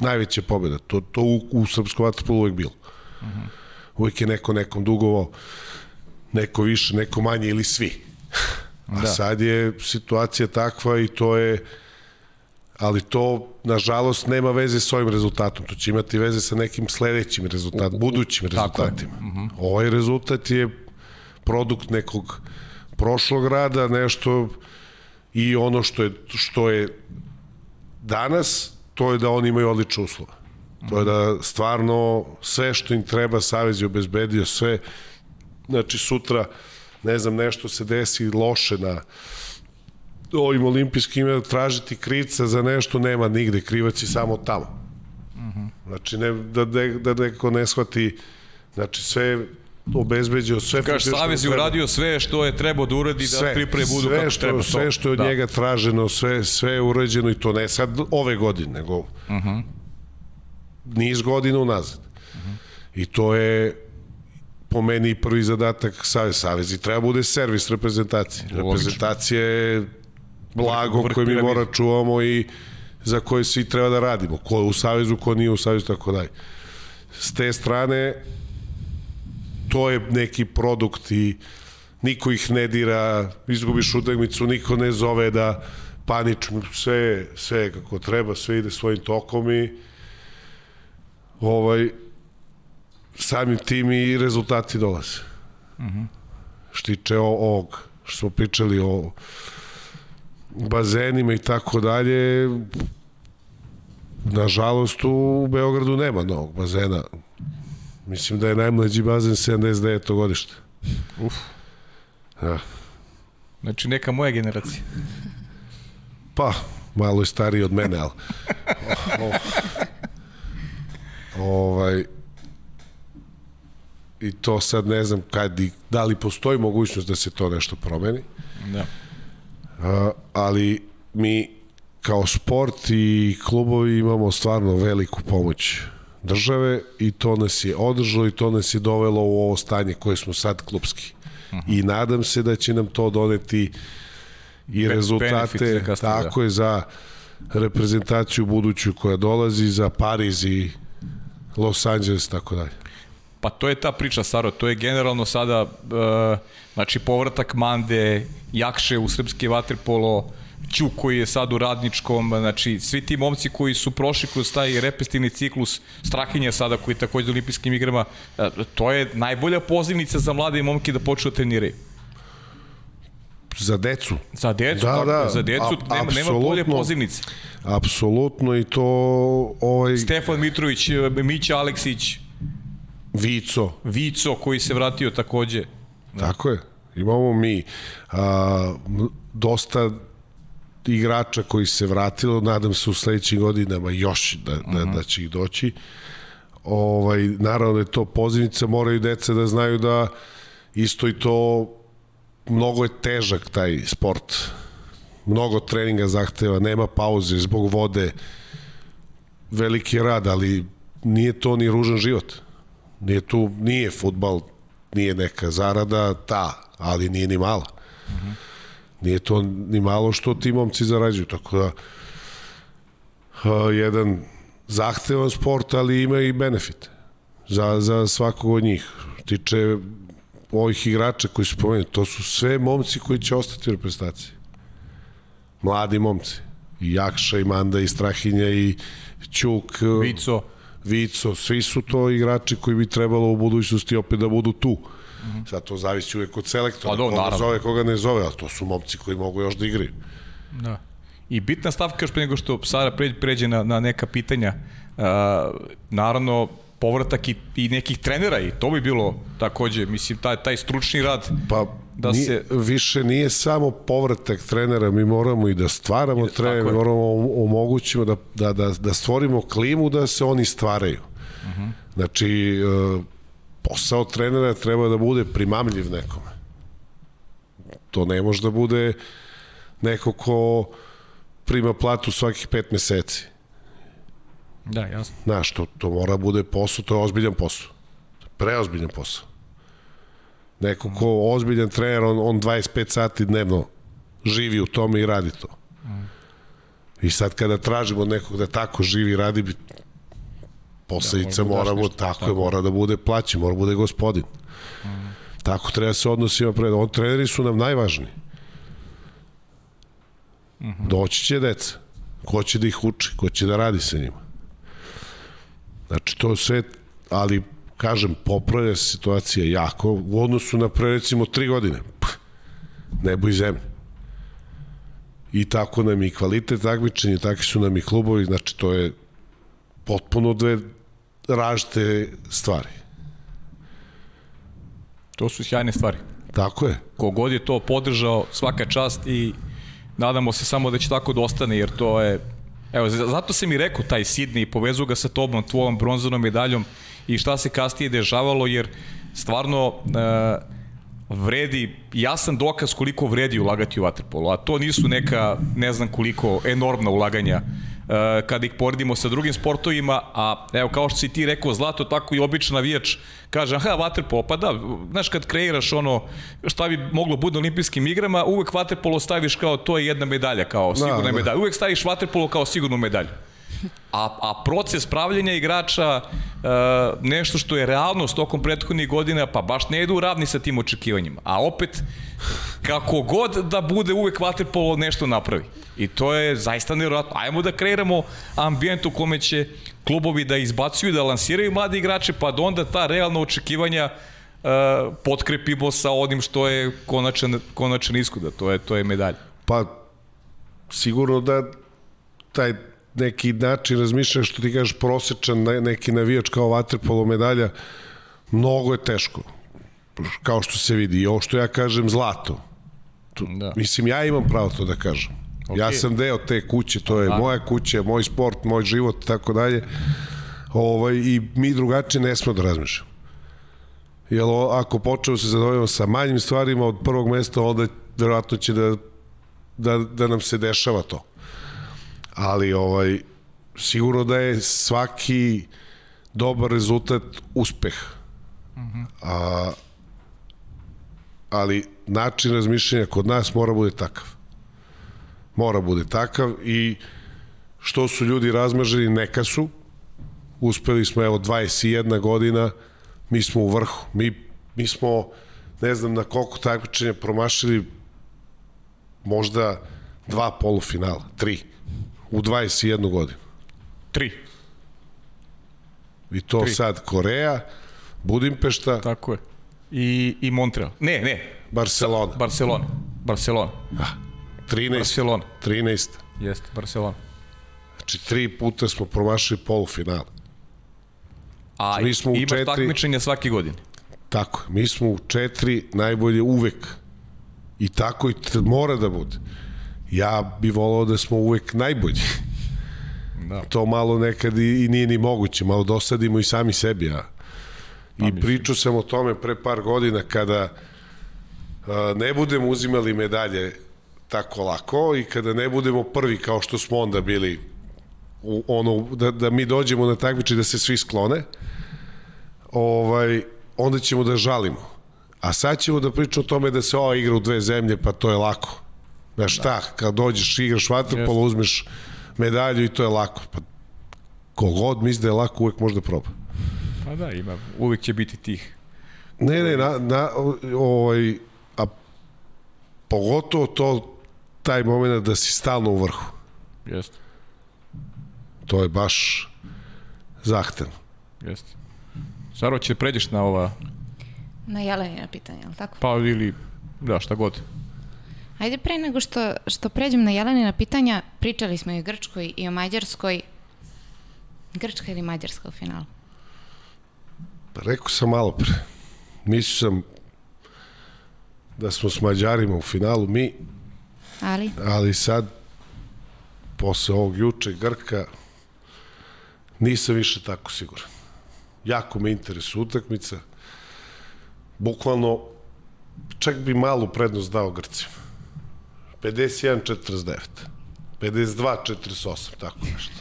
najveća pobjeda. To, to u, u srpskom vaterpolu uvek bilo. Uh -huh uvijek je neko nekom dugovao, neko više, neko manje ili svi. A da. sad je situacija takva i to je ali to nažalost nema veze s ovim rezultatom, to će imati veze sa nekim sledećim rezultatom, budućim rezultatima. -huh. Ovaj rezultat je produkt nekog prošlog rada, nešto i ono što je, što je danas, to je da oni imaju odlične uslove. To je da stvarno sve što im treba Savez je obezbedio sve znači sutra ne znam nešto se desi loše na ovim olimpijskim tražiti krivca za nešto nema nigde, krivac je samo tamo. Znači, ne, da, da, da neko ne shvati, znači sve obezbeđio sve
Kaš, Savez je uradio sve što je trebao da uradi da sve, pripreme budu
sve
kako
što,
treba.
Sve što je od da. njega traženo, sve, sve je urađeno i to ne sad ove godine, nego uh
Mhm.
-huh. Niz godina unazad. Uh -huh. I to je po meni prvi zadatak Savez. Savez i treba bude servis reprezentacije. Reprezentacija je blago koje mi mora čuvamo i za koje svi treba da radimo. Ko je u Savezu, ko nije u Savezu, tako dalje. S te strane, to je neki produkt i niko ih ne dira, izgubiš utakmicu, niko ne zove da panično, sve, sve kako treba, sve ide svojim tokom i ovaj, samim tim i rezultati dolaze. Mm -hmm. Štiče ovog, što smo pričali o bazenima i tako dalje, nažalost u Beogradu nema novog bazena. Mislim da je najmlađi bazen 79. godište.
Uf.
Ja.
Znači neka moja generacija.
Pa, malo je stariji od mene, ali... o, ovaj... I to sad ne znam kad i, da li postoji mogućnost da se to nešto promeni.
Da.
A, ali mi kao sport i klubovi imamo stvarno veliku pomoć države i to nas je održalo i to nas je dovelo u ovo stanje koje smo sad klubski. Uh -huh. I nadam se da će nam to doneti i Be rezultate kasnije, tako da. je za reprezentaciju buduću koja dolazi za Pariz i Los Angeles tako dalje.
Pa to je ta priča, Saro, to je generalno sada, uh, znači povratak Mande, Jakše u srpski vaterpolo, Ćuk koji je sad u radničkom, znači svi ti momci koji su prošli kroz taj repestivni ciklus, Strahinja sada koji je takođe u olimpijskim igrama, uh, to je najbolja pozivnica za mlade momke da počnu da treniraju.
Za decu.
Za decu,
da,
tako,
da,
za decu a, nema, nema bolje pozivnice.
Apsolutno i to... Ovaj...
Stefan Mitrović, Mića Aleksić,
Vico.
Vico koji se vratio takođe.
Tako je. Imamo mi a, dosta igrača koji se vratilo, nadam se u sledećim godinama još da, da, uh -huh. da će ih doći. Ovaj, naravno da je to pozivnica, moraju deca da znaju da isto i to mnogo je težak taj sport. Mnogo treninga zahteva, nema pauze zbog vode, veliki rad, ali nije to ni ružan život. Nije tu, nije futbal, nije neka zarada, ta, ali nije ni mala. Uh -huh. Nije to ni malo što ti momci zarađuju, tako da uh, jedan zahtevan sport, ali ima i benefit za, za svakog od njih. Tiče ovih igrača koji su pomenuti, to su sve momci koji će ostati u reprezentaciji. Mladi momci. I Jakša, i Manda, i Strahinja, i Ćuk.
Vico.
Vico, svi su to igrači koji bi trebalo u budućnosti opet da budu tu. Mm -hmm. Sad to zavisi uvek od selektora, pa do, koga naravno. zove, koga ne zove, ali to su momci koji mogu još da igraju.
Da. I bitna stavka još pre nego što Sara pređe na, na neka pitanja, uh, naravno povratak i, i nekih trenera i to bi bilo takođe, mislim, taj, taj stručni rad
pa, da nije, se... Više nije samo povratak trenera, mi moramo i da stvaramo trenera, mi moramo omogućimo da, da, da, da stvorimo klimu da se oni stvaraju. Uh -huh. Znači, posao trenera treba da bude primamljiv nekome. To ne može da bude neko ko prima platu svakih pet meseci.
Da, jasno.
Znaš, to, to mora bude posao, to je ozbiljan posao. Preozbiljan posao. Neko ko ozbiljan trener, on, on 25 sati dnevno živi u tome i radi to. I sad kada tražimo nekog da tako živi i radi, posledica da, mora, mora tako, tako, mora da bude plaći, mora da bude gospodin. Mm. Tako treba se odnosima pred. On treneri su nam najvažniji. Mm -hmm. Doći će deca. Ko će da ih uči, ko će da radi sa njima. Znači, to sve, ali, kažem, popravlja se situacija jako u odnosu na pre, recimo, tri godine. Pff, nebo i zemlje. I tako nam i kvalitet takmičenja, takvi su nam i klubovi, znači to je potpuno dve različite stvari.
To su sjajne stvari.
Tako je.
Kogod je to podržao, svaka čast i nadamo se samo da će tako da ostane, jer to je Evo, zato se mi rekao taj Sidney povezu ga sa tobom, tvojom bronzanom medaljom i šta se kasnije dežavalo, jer stvarno e, vredi, jasan dokaz koliko vredi ulagati u Waterpolo, a to nisu neka, ne znam koliko, enormna ulaganja kada ih poredimo sa drugim sportovima, a evo kao što si ti rekao Zlato, tako i običan navijač kaže, aha, Waterpolo, pa da, znaš kad kreiraš ono šta bi moglo bude na olimpijskim igrama, uvek Waterpolo staviš kao to je jedna medalja, kao sigurna da, da. medalja, uvek staviš Waterpolo kao sigurnu medalju. A, a proces pravljenja igrača, e, nešto što je realnost tokom prethodnih godina, pa baš ne idu ravni sa tim očekivanjima. A opet, kako god da bude, uvek Waterpolo nešto napravi. I to je zaista nevjerojatno. Ajmo da kreiramo ambijent u kome će klubovi da izbacuju, da lansiraju mladi igrače, pa da onda ta realna očekivanja uh, potkrepimo sa onim što je konačan, konačan iskuda. To je, to je medalja.
Pa, sigurno da taj neki način razmišljanja, što ti kažeš, prosečan neki navijač kao vaterpolo medalja, mnogo je teško. Kao što se vidi. I ovo što ja kažem, zlato. Tu, da. Mislim, ja imam pravo to da kažem. Okay. Ja sam deo te kuće, to je da. moja kuća, moj sport, moj život, tako dalje. Ovaj, I mi drugačije ne smo da razmišljamo. Jer ako počnemo se zadovoljamo sa manjim stvarima od prvog mesta, onda verovatno će da, da, da nam se dešava to ali ovaj sigurno da je svaki dobar rezultat uspeh. -hmm. A, ali način razmišljanja kod nas mora bude takav. Mora bude takav i što su ljudi razmaženi, neka su. Uspeli smo, evo, 21 godina, mi smo u vrhu. Mi, mi smo, ne znam na koliko takmičenja promašili možda dva polufinala, tri u 21 godinu.
Tri.
I to Tri. sad Koreja, Budimpešta.
Tako je. I, i Montreal. Ne, ne.
Barcelona.
Barcelona. Barcelona.
Ah, 13. Barcelona. 13.
Jeste, Barcelona.
Znači, tri puta smo promašili polufinale.
A mi smo imaš četiri... takmičenja svake godine.
Tako, mi smo u četiri najbolje uvek. I tako i mora da bude ja bi volao da smo uvek najbolji. Da. To malo nekad i, i nije ni moguće, malo dosadimo i sami sebi. I pa, pričao sam o tome pre par godina kada a, ne budemo uzimali medalje tako lako i kada ne budemo prvi kao što smo onda bili u ono da, da mi dođemo na takmiče da se svi sklone ovaj onda ćemo da žalimo a sad ćemo da pričamo o tome da se ova igra u dve zemlje pa to je lako Znaš šta, kad dođeš igraš vaterpolo, uzmeš medalju i to je lako. Pa kogod misli da je lako, uvek može da proba.
Pa da, ima, uvek će biti tih.
Ne, ne, na, na, ovaj, a pogotovo to, taj moment da si stalno u vrhu.
Jeste.
To je baš zahtevno.
Jeste. Saro, će pređeš na ova...
Na Jelenina pitanja, ali tako?
Pa ili, da, šta god.
Ajde pre nego što, što pređem na Jelenina pitanja, pričali smo i o Grčkoj i o Mađarskoj. Grčka ili Mađarska u finalu?
Pa rekao sam malo pre. Mislio sam da smo s Mađarima u finalu mi.
Ali?
Ali sad, posle ovog juče Grka, nisam više tako siguran. Jako me interesuje utakmica. Bukvalno, čak bi malu prednost dao Grcima. 51-49. 52-48, tako nešto.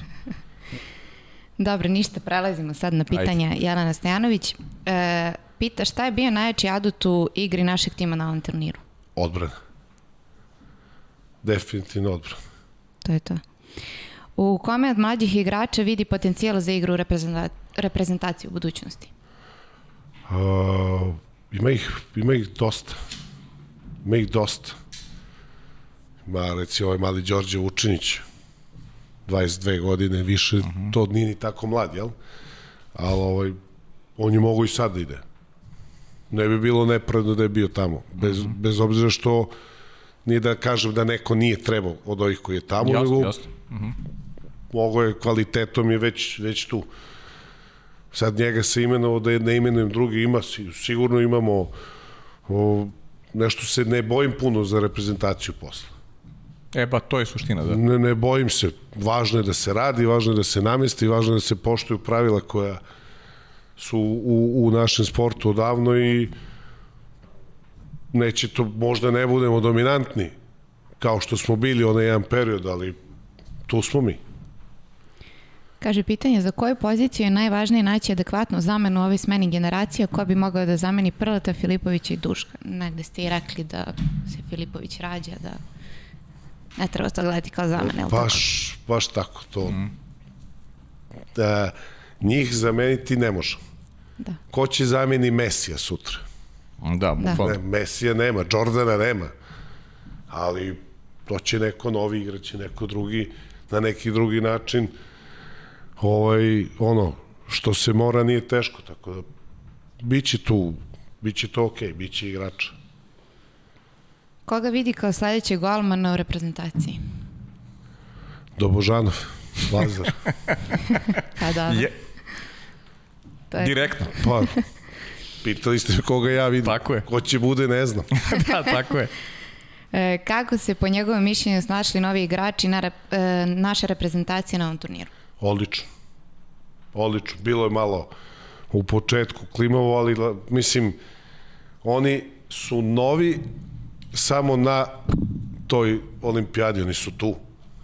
Dobro, ništa, prelazimo sad na pitanja Ajde. Jelena Stojanović. E, pita šta je bio najjači adut u igri našeg tima na ovom turniru?
Odbrana. Definitivno odbrana.
To je to. U kome od mlađih igrača vidi potencijal za igru reprezentaciju u budućnosti?
Uh, ima, ih, ima ih dosta. Ima ih dosta Ma, reci, ovaj mali Đorđe Vučinić, 22 godine, više, uh -huh. to nije ni tako mlad, jel? Ali ovaj, on je mogo i sad da ide. Ne bi bilo nepravno da je bio tamo. Bez, uh -huh. bez obzira što nije da kažem da neko nije trebao od ovih koji je tamo, jasne, nego jasne. Uh -huh. mogo je kvalitetom je već, već tu. Sad njega se imenovao da je ne imenujem drugi, ima, sigurno imamo O, nešto se ne bojim puno za reprezentaciju posla.
E, ba, to je suština, da.
Ne, ne bojim se. Važno je da se radi, važno je da se namesti, važno je da se poštuju pravila koja su u, u našem sportu odavno i neće to, možda ne budemo dominantni kao što smo bili onaj jedan period, ali tu smo mi.
Kaže, pitanje za koju poziciju je najvažnije naći adekvatnu zamenu ove smeni generacija ko bi mogao da zameni Prleta, Filipovića i Duška? Negde ste i rekli da se Filipović rađa, da ne treba to gledati kao zamene.
Baš, tako? baš tako to. Mm. Da, njih zameniti ne može. Da. Ko će zameni Mesija sutra?
Da, da.
Ne, Mesija nema, Jordana nema. Ali to će neko novi igraće, neko drugi na neki drugi način ovaj, ono, što se mora nije teško, tako da biće tu, biće to okej, okay, biće igrača.
Koga vidi kao sledećeg golmana u reprezentaciji?
Dobožanov, Lazar.
pa da. Je.
To je... Direktno.
Pa, pitali ste me koga ja vidim.
Tako je.
Ko će bude, ne znam.
da, tako je.
E, kako se po njegovom mišljenju snašli novi igrači na rep, e, naše reprezentacije na ovom turniru?
Odlično. Odlično. Bilo je malo u početku klimavo, ali mislim, oni su novi samo na toj olimpijadi, oni su tu.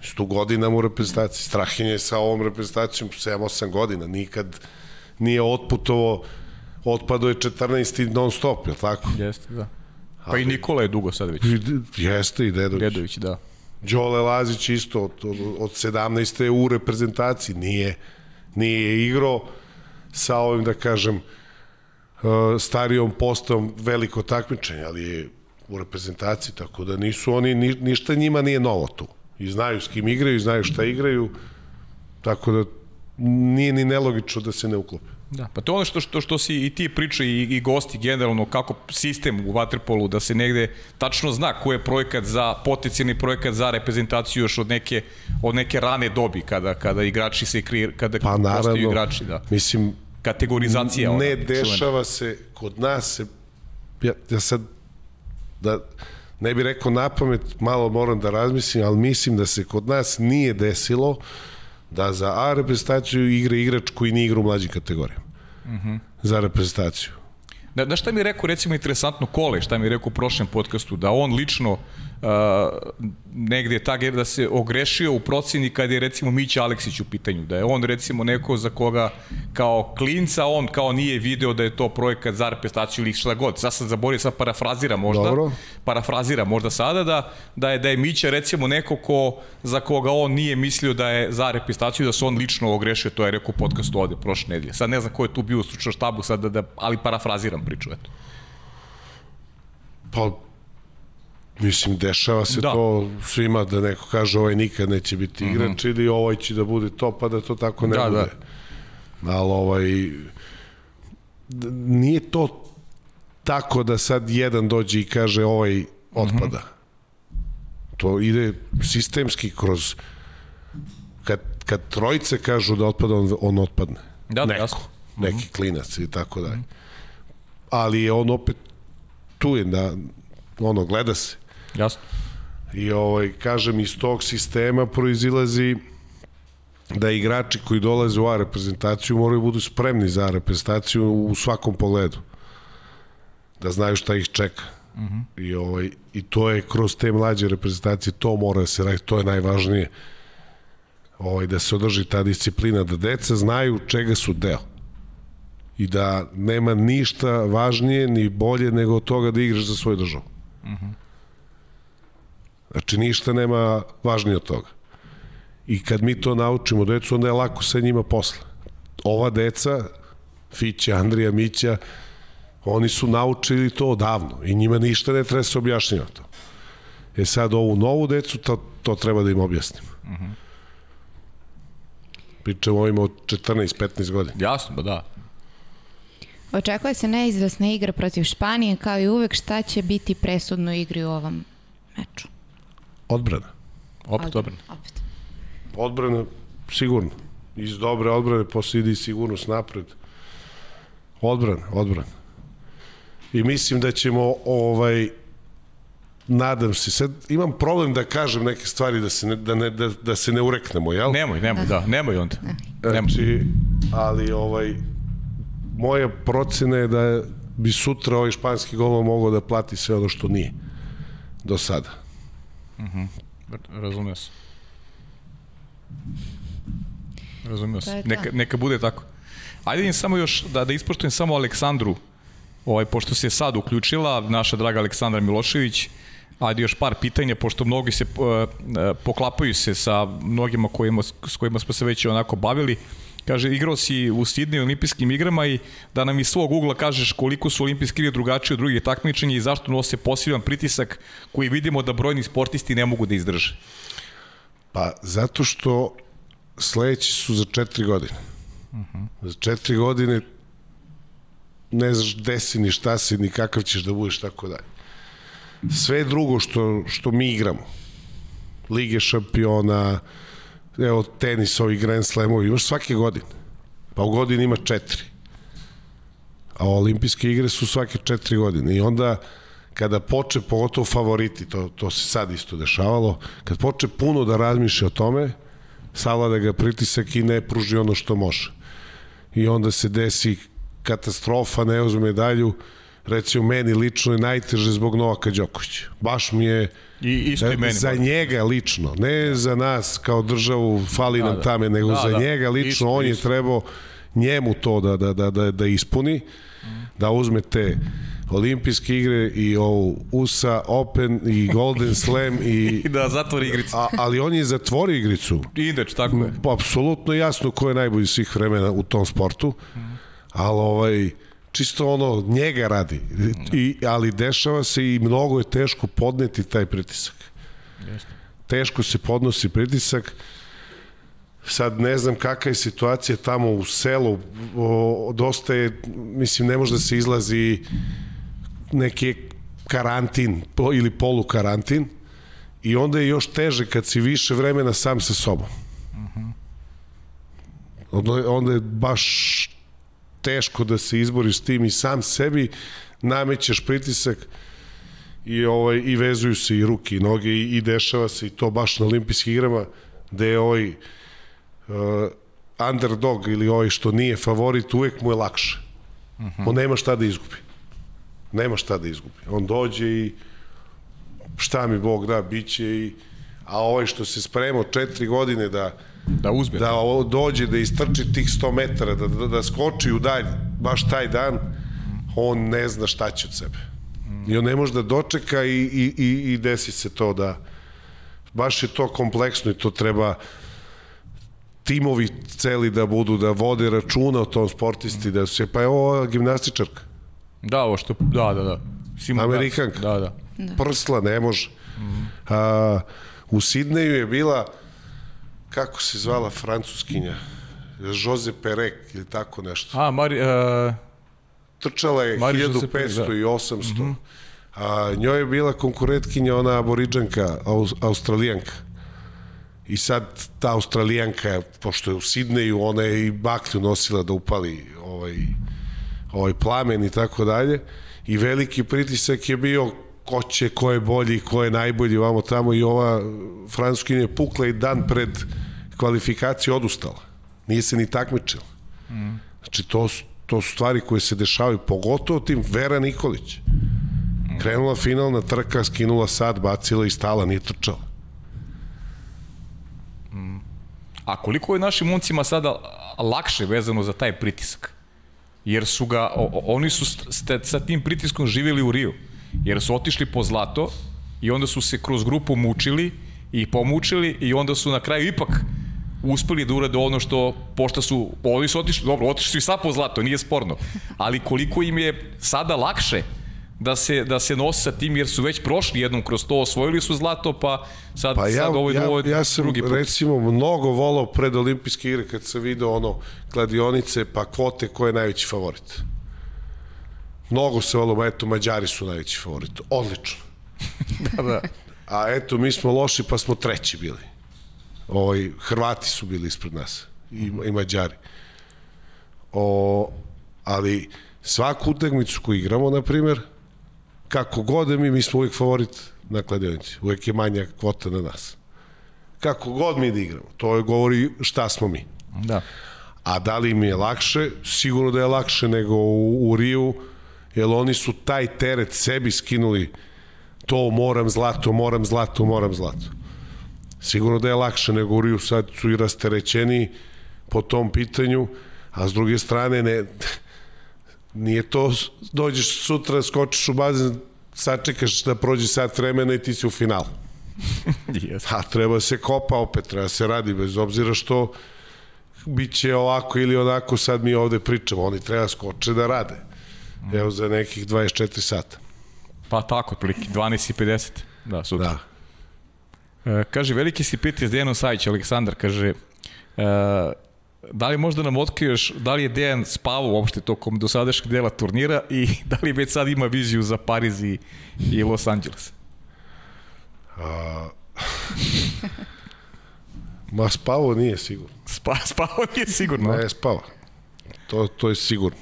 Su tu godinama u reprezentaciji. Strahinje je sa ovom reprezentacijom 7-8 godina. Nikad nije otputovo, otpado je 14 non stop, je li tako?
Jeste, da. Pa Ali, i Nikola je dugo sad već.
Jeste i Dedović.
Dedović, da.
Đole Lazić isto od, od, od 17. u reprezentaciji. Nije, nije igrao sa ovim, da kažem, uh, starijom postavom veliko takmičenje, ali je u reprezentaciji, tako da nisu oni, ni, ništa njima nije novo tu. I znaju s kim igraju, znaju šta igraju, tako da nije ni nelogično da se ne uklope.
Da, pa to je ono što, što, što si i ti priča i, i gosti generalno, kako sistem u Waterpolu, da se negde tačno zna ko je projekat za, potencijalni projekat za reprezentaciju još od neke, od neke rane dobi, kada, kada igrači se kreir, kada
pa, naravno, igrači, da. Mislim,
kategorizacija.
Ne ona, dešava čuvena. se, kod nas se, ja, ja sad, da, ne bih rekao na pamet, malo moram da razmislim, ali mislim da se kod nas nije desilo da za A reprezentaciju igra igrač koji nije igra u mlađim kategorijama. Mm -hmm. Za reprezentaciju.
Da, da šta mi je rekao, recimo, interesantno Kole, šta mi je rekao u prošlem podcastu, da on lično negde je ta da se ogrešio u proceni kad je recimo Mića Aleksić u pitanju, da je on recimo neko za koga kao klinca on kao nije video da je to projekat za reprezentaciju ili šta god. Sad sam zaborio, sad parafrazira možda, Dobro. parafrazira možda sada da, da je da je Mića recimo neko ko, za koga on nije mislio da je za reprezentaciju, da se on lično ogrešio, to je rekao u podcastu ovde prošle nedelje. Sad ne znam ko je tu bio u stručnom štabu, sad da, da, ali parafraziram priču, eto.
Pa Mislim, dešava se da. to svima da neko kaže ovaj nikad neće biti mhm. igrač mm -hmm. ili ovaj će da bude to, pa da to tako ne da, bude. Da. Ali ovaj, nije to tako da sad jedan dođe i kaže ovaj otpada. Mm -hmm. To ide sistemski kroz kad, kad trojice kažu da otpada, on, on otpadne.
Da,
Neko,
jasno.
neki mm -hmm. klinac i tako dalje. Mm -hmm. Ali on opet tu je da ono, gleda se.
Jasno.
I ovaj, kažem, iz tog sistema proizilazi da igrači koji dolaze u A reprezentaciju moraju budu spremni za reprezentaciju u svakom pogledu. Da znaju šta ih čeka. Uh mhm. -huh. I, ovaj, I to je kroz te mlađe reprezentacije, to mora da se raditi, to je najvažnije. Ovaj, da se održi ta disciplina, da deca znaju čega su deo. I da nema ništa važnije ni bolje nego toga da igraš za svoju državu. Uh -huh. Znači, ništa nema važnije od toga. I kad mi to naučimo decu, onda je lako sa njima posle. Ova deca, Fića, Andrija, Mića, oni su naučili to odavno i njima ništa ne treba se objašnjava to. E sad ovu novu decu, to, to treba da im objasnimo. Uh -huh. Pričamo ovima od 14-15 godina.
Jasno, ba da.
Očekuje se neizvesna igra protiv Španije, kao i uvek šta će biti presudno igri u ovom meču?
Odbrana.
Opet odbrana.
Opet.
Odbrana, sigurno. Iz dobre odbrane posle ide i sigurnost napred. Odbrana, odbrana. I mislim da ćemo ovaj nadam se. Sad imam problem da kažem neke stvari da se ne, da ne, da, da se ne ureknemo, jel?
Nemoj, nemoj, da, nemoj onda. Nemoj.
Znači, ali ovaj moja procena je da bi sutra ovaj španski golman mogao da plati sve ono što nije do sada.
Se. Razumeo
To
se.
je to.
Neka, neka bude tako. Ajde im samo još, da, da ispoštujem samo Aleksandru, ovaj, pošto se sad uključila, naša draga Aleksandra Milošević, ajde još par pitanja, pošto mnogi se uh, uh, poklapaju se sa mnogima kojima, s kojima smo se već onako bavili. Kaže, igrao si u Sidneju olimpijskim igrama i da nam iz svog ugla kažeš koliko su olimpijske igre drugačije od drugih takmičenja i zašto nose poseban pritisak koji vidimo da brojni sportisti ne mogu da izdrže.
Pa zato što sledeći su za četiri godine. Uh -huh. Za četiri godine ne znaš gde si, ni šta si, ni kakav ćeš da budeš, tako dalje. Sve drugo što, što mi igramo, Lige šampiona, evo tenis, ovi Grand Slamovi, imaš svake godine. Pa u godini ima četiri. A olimpijske igre su svake četiri godine. I onda kada poče, pogotovo favoriti, to, to se sad isto dešavalo, kad poče puno da razmišlja o tome, savlada ga pritisak i ne pruži ono što može. I onda se desi katastrofa, ne uzme medalju, recimo meni lično je najteže zbog Novaka Đokovića. Baš mi je
I isto i meni.
za njega lično, ne za nas kao državu fali
Da,
nam
da.
tame, nego
Da,
za
da.
njega lično
Isto,
on je
isto.
trebao njemu to da, da, da, da, da ispuni, da uzme te olimpijske igre i ovu USA Open i Golden Slam i
I da zatvori igricu.
a, ali on je zatvorio igricu
I inače, tako je.
Pa, apsolutno jasno ko je najbolji svih vremena u tom sportu, ali ovaj, čisto ono, njega radi. I, ali dešava se i mnogo je teško podneti taj pritisak. Teško se podnosi pritisak. Sad ne znam kakva je situacija tamo u selu, o, dosta je, mislim, ne može da se izlazi neki karantin po, ili polukarantin i onda je još teže kad si više vremena sam sa sobom. Onda, onda je baš teško da se izboriš s tim i sam sebi namećeš pritisak i ovaj i vezuju se i ruke i noge i, i dešava se i to baš na olimpijskim igrama da je ovaj uh, underdog ili ovaj što nije favorit uvek mu je lakše. Uh -huh. On nema šta da izgubi. Nema šta da izgubi. On dođe i šta mi Bog da, bit će i a ovaj što se spremao četiri godine da
Da uzme.
da ovo dođe, da istrči tih 100 metara, da, da, da skoči u dalj, baš taj dan, on ne zna šta će od sebe. I on ne može da dočeka i, i, i, i desi se to da baš je to kompleksno i to treba timovi celi da budu, da vode računa o tom sportisti, da se, pa je ovo gimnastičarka,
Da, ovo što, da, da, da. Simo,
Amerikanka.
Da, da.
prsla, ne može. A, u Sidneju je bila, kako se zvala francuskinja, Jose Perek ili tako nešto.
A, Mari, uh,
Trčala je
Mari Jose
1500
Perec, da.
i 800. A njoj je bila konkurentkinja ona aboriđanka, aus, australijanka. I sad ta australijanka, pošto je u Sidneju, ona je i baklju nosila da upali ovaj, ovaj plamen i tako dalje. I veliki pritisak je bio ko će, ko je bolji, ko je najbolji vamo tamo i ova francuskinja je pukla i dan pred kvalifikaciju odustala. Nije se ni takmičila. Znači, to, to su stvari koje se dešavaju, pogotovo tim Vera Nikolić. Krenula finalna trka, skinula sad, bacila i stala, nije trčala.
a koliko je našim momcima sada lakše vezano za taj pritisak? Jer su ga, oni su st, sa tim pritiskom živjeli u Riju. Jer su otišli po zlato i onda su se kroz grupu mučili i pomučili i onda su na kraju ipak uspeli da urade ono što, pošto su, oni su otišli, dobro, otišli su i sad po zlato, nije sporno, ali koliko im je sada lakše da se, da se nose sa tim, jer su već prošli jednom kroz to, osvojili su zlato, pa sad,
Pa ja,
sad ovo,
ja,
ovo je
ja sam
drugi put.
recimo mnogo volao pred olimpijske igre kad sam video ono kladionice pa kvote ko je najveći favorit. Mnogo se volao, eto Mađari su najveći favorit. Odlično.
Da, da.
A eto mi smo loši pa smo treći bili. Ovaj, Hrvati su bili ispred nas i, i Mađari. O, ali Svaku utakmicu koju igramo, na primjer, kako god da mi, mi smo uvijek favorit na kladionici. Uvijek je manja kvota na nas. Kako god mi da igramo. To je govori šta smo mi.
Da.
A da li mi je lakše? Sigurno da je lakše nego u, u Riju, jer oni su taj teret sebi skinuli to moram zlato, moram zlato, moram zlato. Sigurno da je lakše nego u Riju, sad su i rasterećeni po tom pitanju, a s druge strane ne, nije to dođeš sutra, skočiš u bazen, sačekaš da prođe sat vremena i ti si u finalu.
yes.
A treba se kopa opet, treba se radi, bez obzira što biće ovako ili onako, sad mi ovde pričamo, oni treba skoče da rade. Evo za nekih 24 sata.
Pa tako, otprilike, 12.50. Da, sutra.
Da.
E, kaže, veliki si piti s Dejanom Sajić, Aleksandar, kaže, e, da li možda nam otkriješ da li je Dejan spavao uopšte tokom dosadašnjeg dela turnira i da li već sad ima viziju za Pariz i, i Los Angeles?
A... Ma spavo nije sigurno.
Spa, spavao nije sigurno.
Ne spava. To, to je sigurno.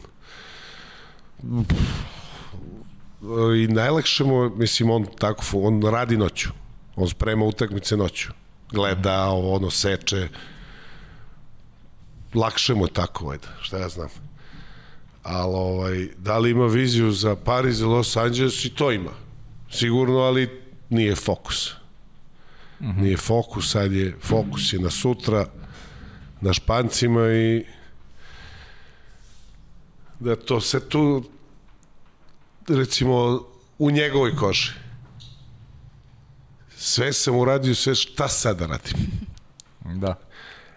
I najlakše mu, mislim, on tako, on radi noću. On sprema utakmice noću. Gleda, ovo, ono, seče. Lakše mu je tako, ajde, šta ja znam. Ali, ovaj, da li ima viziju za Pariz i Los Angeles, i to ima. Sigurno, ali nije fokus. Mm -hmm. Nije fokus, sad je, fokus je na sutra, na Špancima i da to se tu recimo u njegovoj koži sve sam uradio sve šta sad da radim
Da.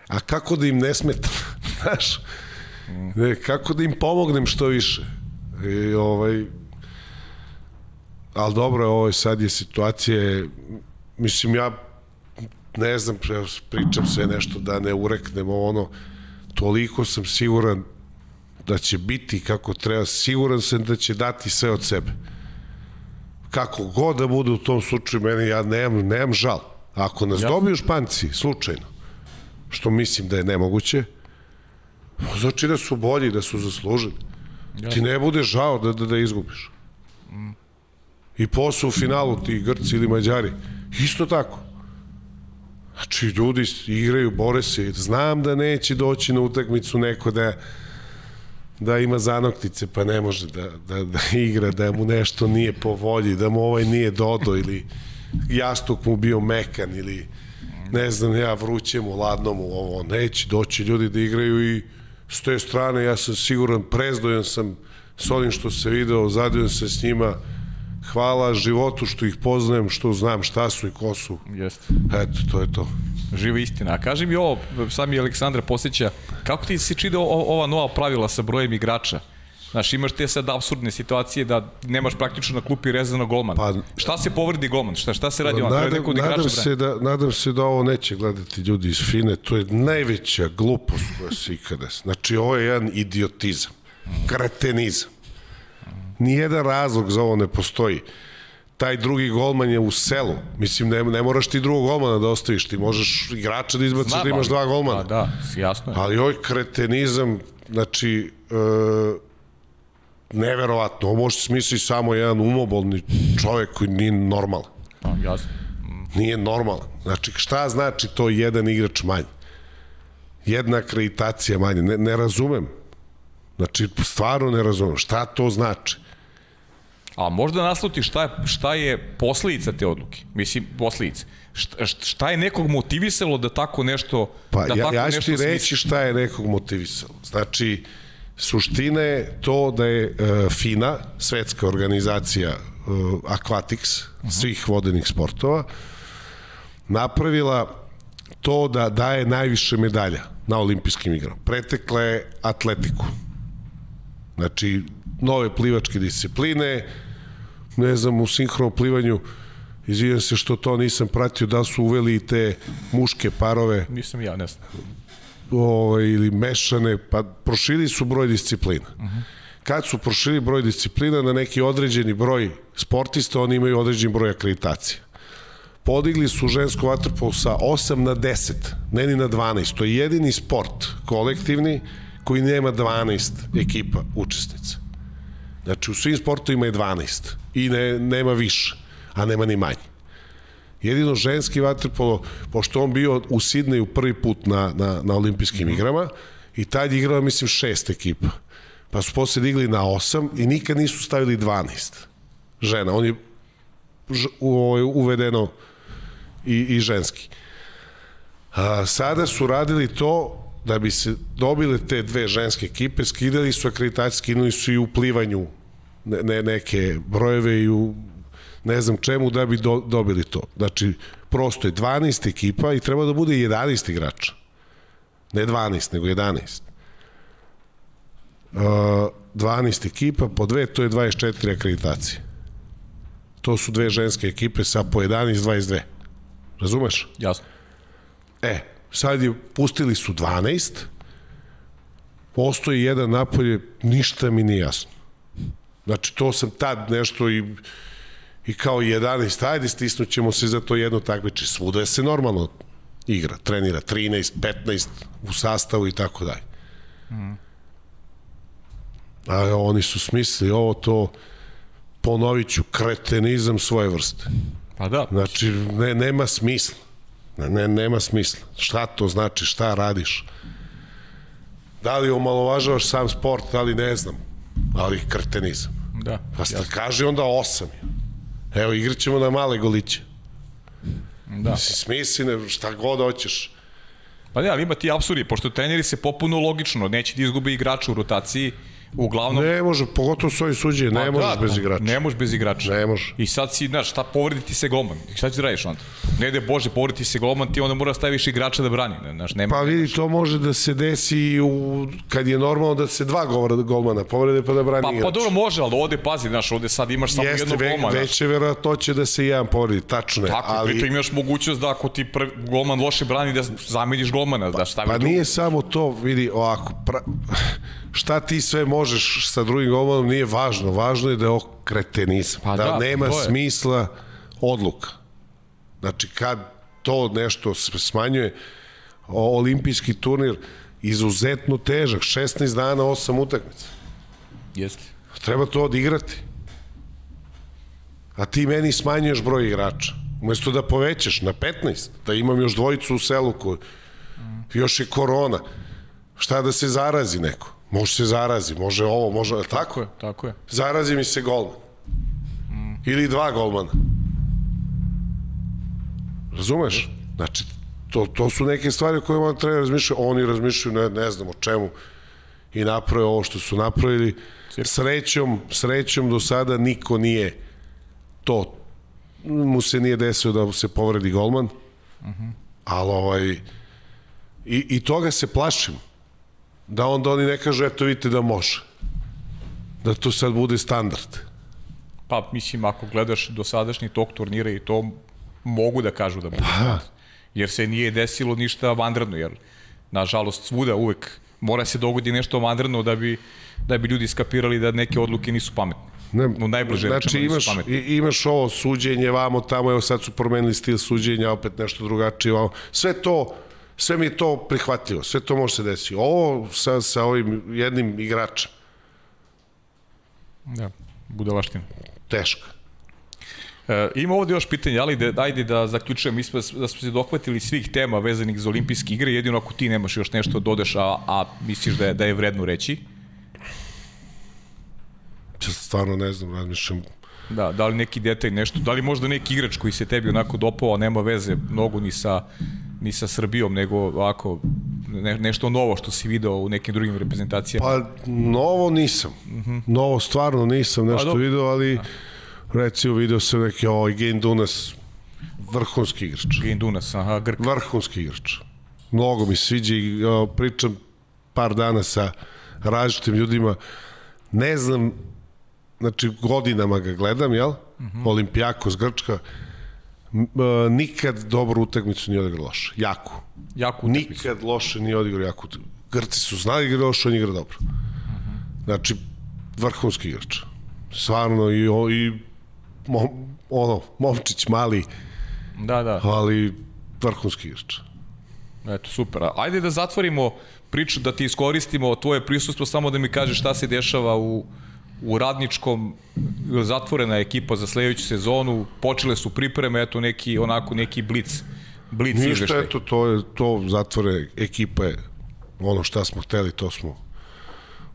a kako da im ne smetam znaš ne, kako da im pomognem što više I, ovaj ali dobro ovo je sad je situacija mislim ja ne znam, pričam sve nešto da ne ureknem ono, toliko sam siguran da će biti kako treba, siguran sam da će dati sve od sebe. Kako god da bude u tom slučaju, meni ja nemam, nemam žal. Ako nas ja. dobiju španci, slučajno, što mislim da je nemoguće, znači da su bolji, da su zasluženi. Ja. Ti ne bude žao da, da, da izgubiš. Mm. I posao u finalu ti Grci ili Mađari, isto tako. Znači, ljudi igraju, bore se. Znam da neće doći na utakmicu neko da da ima zanoktice pa ne može da, da, da igra, da mu nešto nije po volji, da mu ovaj nije dodo ili jastuk mu bio mekan ili ne znam ja vruće mu, ladno mu ovo, neće doći ljudi da igraju i s te strane ja sam siguran, prezdojan sam s onim što se video, zadojan sam s njima, hvala životu što ih poznajem, što znam šta su i ko su.
Jeste.
Eto, to je to.
Živa istina. A kaži mi ovo, sam mi Aleksandra posjeća, kako ti se čide ova nova pravila sa brojem igrača? Znaš, imaš te sad absurdne situacije da nemaš praktično na klupi rezano golman. Pa, šta se povredi golman? Šta, šta se radi?
Nadam, nadam, se da, nadam se da ovo neće gledati ljudi iz Fine. To je najveća glupost koja se ikada. Znači, ovo je jedan idiotizam. Kretenizam. Nijedan razlog za ovo ne postoji. Taj drugi golman je u selu. Mislim, ne, ne moraš ti drugog golmana da ostaviš. Ti možeš igrača da izbaciš da imaš dva golmana.
Da, da, jasno je.
Ali ovaj kretenizam, znači, e, neverovatno. Ovo može smisli samo jedan umobolni čovek koji nije normalan.
Pa, jasno.
Nije normalan. Znači, šta znači to jedan igrač manje? Jedna akreditacija manje. Ne, ne razumem. Znači, stvarno ne razumem. Šta to znači?
A možda nasluti šta je, šta je posledica te odluke. Mislim, posledica. Šta, šta je nekog motivisalo da tako nešto
Pa
da
ja,
tako
ja ću ti reći šta je nekog motivisalo. Znači, suština je to da je uh, FINA, svetska organizacija uh, Aquatics, uh -huh. svih vodenih sportova, napravila to da daje najviše medalja na olimpijskim igrama. Pretekla je atletiku. Znači, nove plivačke discipline, ne znam, u sinhronom plivanju, izvijem se što to nisam pratio, da su uveli i te muške parove.
Nisam ja, ne znam.
O, ovaj, ili mešane, pa prošili su broj disciplina. Uh -huh. Kad su prošili broj disciplina na neki određeni broj sportista, oni imaju određen broj akreditacija. Podigli su žensko vaterpolo sa 8 na 10, ne ni na 12. To je jedini sport kolektivni koji nema 12 ekipa učesnica. Znači u svim sportovima je 12 i ne, nema više, a nema ni manje. Jedino ženski vaterpolo, pošto on bio u Sidneju prvi put na, na, na olimpijskim igrama, i tad je igrala, mislim, šest ekipa. Pa su posle digli na osam i nikad nisu stavili 12 žena. On je u, ovaj, uvedeno i, i ženski. A, sada su radili to da bi se dobile te dve ženske ekipe, skidali su akreditacije, skinuli su i u plivanju ne, ne, neke brojeve i u ne znam čemu da bi do, dobili to. Znači, prosto je 12 ekipa i treba da bude 11 igrača. Ne 12, nego 11. Uh, 12 ekipa, po dve, to je 24 akreditacije. To su dve ženske ekipe sa po 11, 22. Razumeš?
Jasno.
E, sad je, pustili su 12, postoji jedan napolje, ništa mi nije jasno. Znači, to sam tad nešto i, i kao 11, ajde stisnut ćemo se za to jedno takmiče. Svuda se normalno igra, trenira 13, 15 u sastavu i tako dalje. A oni su smislili ovo to, ponovit ću, kretenizam svoje vrste.
Pa da.
Znači, ne, nema smisla. Ne, ne, nema smisla. Šta to znači, šta radiš? Da li omalovažavaš sam sport, da li ne znam, ali kretenizam.
Da.
Pa sta, kaži onda osam. Evo, igraćemo na male goliće.
Da.
Si smisli, ne, šta god hoćeš.
Pa ne, ali ima ti apsurdi, pošto treneri se popuno logično, neće ti izgubi igrača u rotaciji, uglavnom...
Ne može, pogotovo s ovim suđe, ne
Pa
možeš
da,
bez
da,
igrača.
Ne možeš bez igrača.
Ne može.
I sad si, znaš, šta povredi ti se golman? I šta ćeš da radiš onda? Ne da Bože, povredi ti se golman, ti onda mora da staviš igrača da brani. Znaš, nema,
Pa vidi, to može da se desi u, kad je normalno da se dva govora golmana povrede pa da brani
pa,
igrač.
pa dobro može, ali ovde pazi, znaš, ovde sad imaš samo
Jeste,
jednog
ve,
golmana.
veće verovatnoće da se jedan povredi, tačno je.
Tako,
ali,
pritom imaš mogućnost da ako ti prvi golman loše brani da zameniš golmana, da staviš
Pa
drugog.
nije samo to, vidi, ovako, pra, šta ti sve možeš sa drugim golmanom nije važno, važno je da je ovo kretenizam,
Pa
da,
da,
nema
to je.
smisla odluka. Znači, kad to nešto smanjuje, olimpijski turnir izuzetno težak, 16 dana, 8 utakmica.
Jeste.
Treba to odigrati. A ti meni smanjuješ broj igrača. Umesto da povećaš na 15, da imam još dvojicu u selu koju, još je korona. Šta da se zarazi neko? Može se zarazi, može ovo, može tako.
Tako je, tako je.
Zarazi mi se golman. Ili dva golmana. Razumeš? Znači, to, to su neke stvari o kojima treba razmišljati. Oni razmišljaju, ne, ne znam o čemu i naprave ovo što su napravili. Srećom, srećom do sada niko nije to mu se nije desio da se povredi golman. Uh -huh. Ali ovaj i, i toga se plašim. Da onda oni ne kažu eto vidite da može. Da to sad bude standard.
Pa, mislim, ako gledaš dosadašnji tok turnira i to mogu da kažu da bude. Pa. Jer se nije desilo ništa vanredno, jer nažalost svuda uvek mora se dogodi nešto vanredno da bi, da bi ljudi skapirali da neke odluke nisu pametne.
Ne,
U najbliže
znači imaš, imaš ovo suđenje vamo tamo, evo sad su promenili stil suđenja, opet nešto drugačije vamo. Sve to, sve mi je to prihvatljivo, sve to može se desiti. Ovo sa, sa ovim jednim igračem,
Da, budalaština.
teško.
E, ima ovde još pitanje, ali da, ajde da zaključujem, mi smo, da smo se dohvatili svih tema vezanih za olimpijske igre, jedino ako ti nemaš još nešto da dodeš, a, a misliš da je, da je vredno reći.
Ja stvarno ne znam, razmišljam.
Da, da li neki detalj, nešto, da li možda neki igrač koji se tebi onako dopao, a nema veze mnogo ni sa, ni sa Srbijom, nego ovako ne, nešto novo što si video u nekim drugim reprezentacijama.
Pa novo nisam. Novo stvarno nisam nešto
dobro.
video, ali recimo video sam neki ovaj Gen Dunas, vrhunski igrač.
Gain Dunas, aha, Grk.
Vrhunski igrač. Mnogo mi sviđa i pričam par dana sa različitim ljudima. Ne znam, znači godinama ga gledam, jel? Mm -hmm. Olimpijakos, Grčka. E, nikad dobru utakmicu nije odigrao loše. Jako.
Jako utakmicu.
Nikad loše nije odigrao jako. utakmicu. Grci su znali igra loše, on igra dobro. Znači, vrhunski igrač. Stvarno i, i mom, ono, momčić mali,
Da, da.
ali vrhunski igrač.
Eto, super. Ajde da zatvorimo priču, da ti iskoristimo tvoje prisustvo, samo da mi kažeš šta se dešava u, u radničkom zatvorena ekipa za sledeću sezonu, počele su pripreme, eto neki onako neki blic blic
Ništa,
izveštaj.
eto, to je to zatvore ekipe, ono šta smo hteli, to smo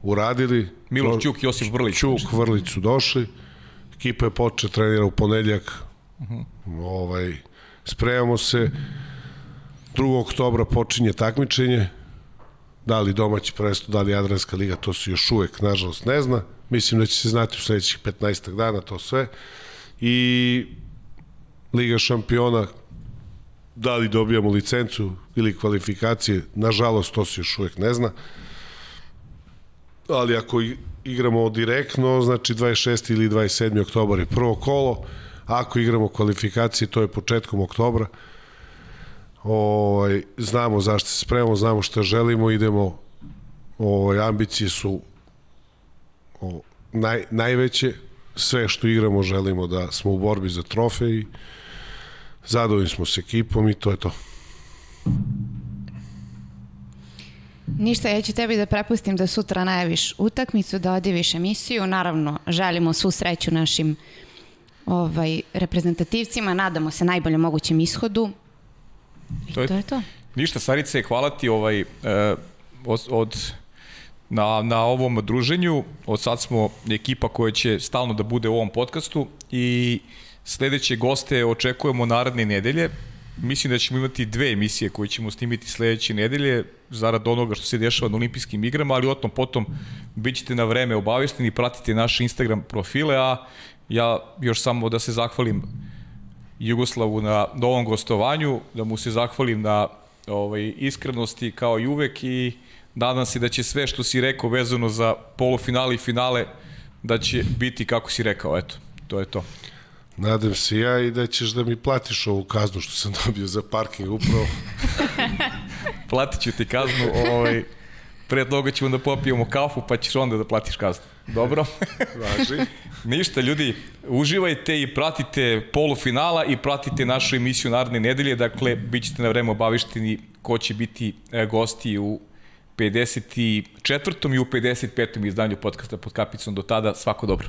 uradili.
Miloš Ćuk i Josip Vrlić.
Ćuk, Vrlić su došli. Ekipa je počela trenira u ponedljak. Ovaj, spremamo se. 2. oktobra počinje takmičenje. Da li domaći prvenstvo, da li Jadranska liga, to se još uvek, nažalost, ne zna. Mislim da će se znati u sledećih 15 dana to sve. I Liga šampiona, da li dobijamo licencu ili kvalifikacije, nažalost, to se još uvek ne zna ali ako igramo direktno, znači 26. ili 27. oktobar je prvo kolo, ako igramo kvalifikacije, to je početkom oktobra. Ovaj, znamo zašto se spremamo, znamo šta želimo, idemo, ovaj, ambicije su o, naj, najveće, sve što igramo želimo da smo u borbi za trofej zadovoljni smo s ekipom i to je to.
Ništa, ja ću tebi da prepustim da sutra najaviš utakmicu, da odjeviš emisiju. Naravno, želimo svu sreću našim ovaj, reprezentativcima, nadamo se najboljem mogućem ishodu. I
To je-
to je to.
Ništa, Sarice, hvala ti ovaj, e, od, od, na, na ovom druženju. Od sad smo ekipa koja će stalno da bude u ovom podcastu i sledeće goste očekujemo naredne nedelje. Mislim da ćemo imati dve emisije koje ćemo snimiti sledeće nedelje zarad onoga što se dešava na olimpijskim igrama, ali o tom potom bit ćete na vreme obavešteni, pratite naše Instagram profile, a ja još samo da se zahvalim Jugoslavu na novom gostovanju, da mu se zahvalim na ovaj, iskrenosti kao i uvek i nadam se da će sve što si rekao vezano za polufinale i finale da će biti kako si rekao, eto, to je to.
Nadam se ja i da ćeš da mi platiš ovu kaznu što sam dobio za parking upravo.
Platit ću ti kaznu, ovaj, pre toga ćemo da popijemo kafu pa ćeš onda da platiš kaznu. Dobro?
Važi.
Ništa, ljudi, uživajte i pratite polufinala i pratite našu emisiju naredne nedelje, dakle, bit ćete na vreme obavišteni ko će biti e, gosti u 54. i u 55. izdanju podcasta pod kapicom. Do tada, svako dobro.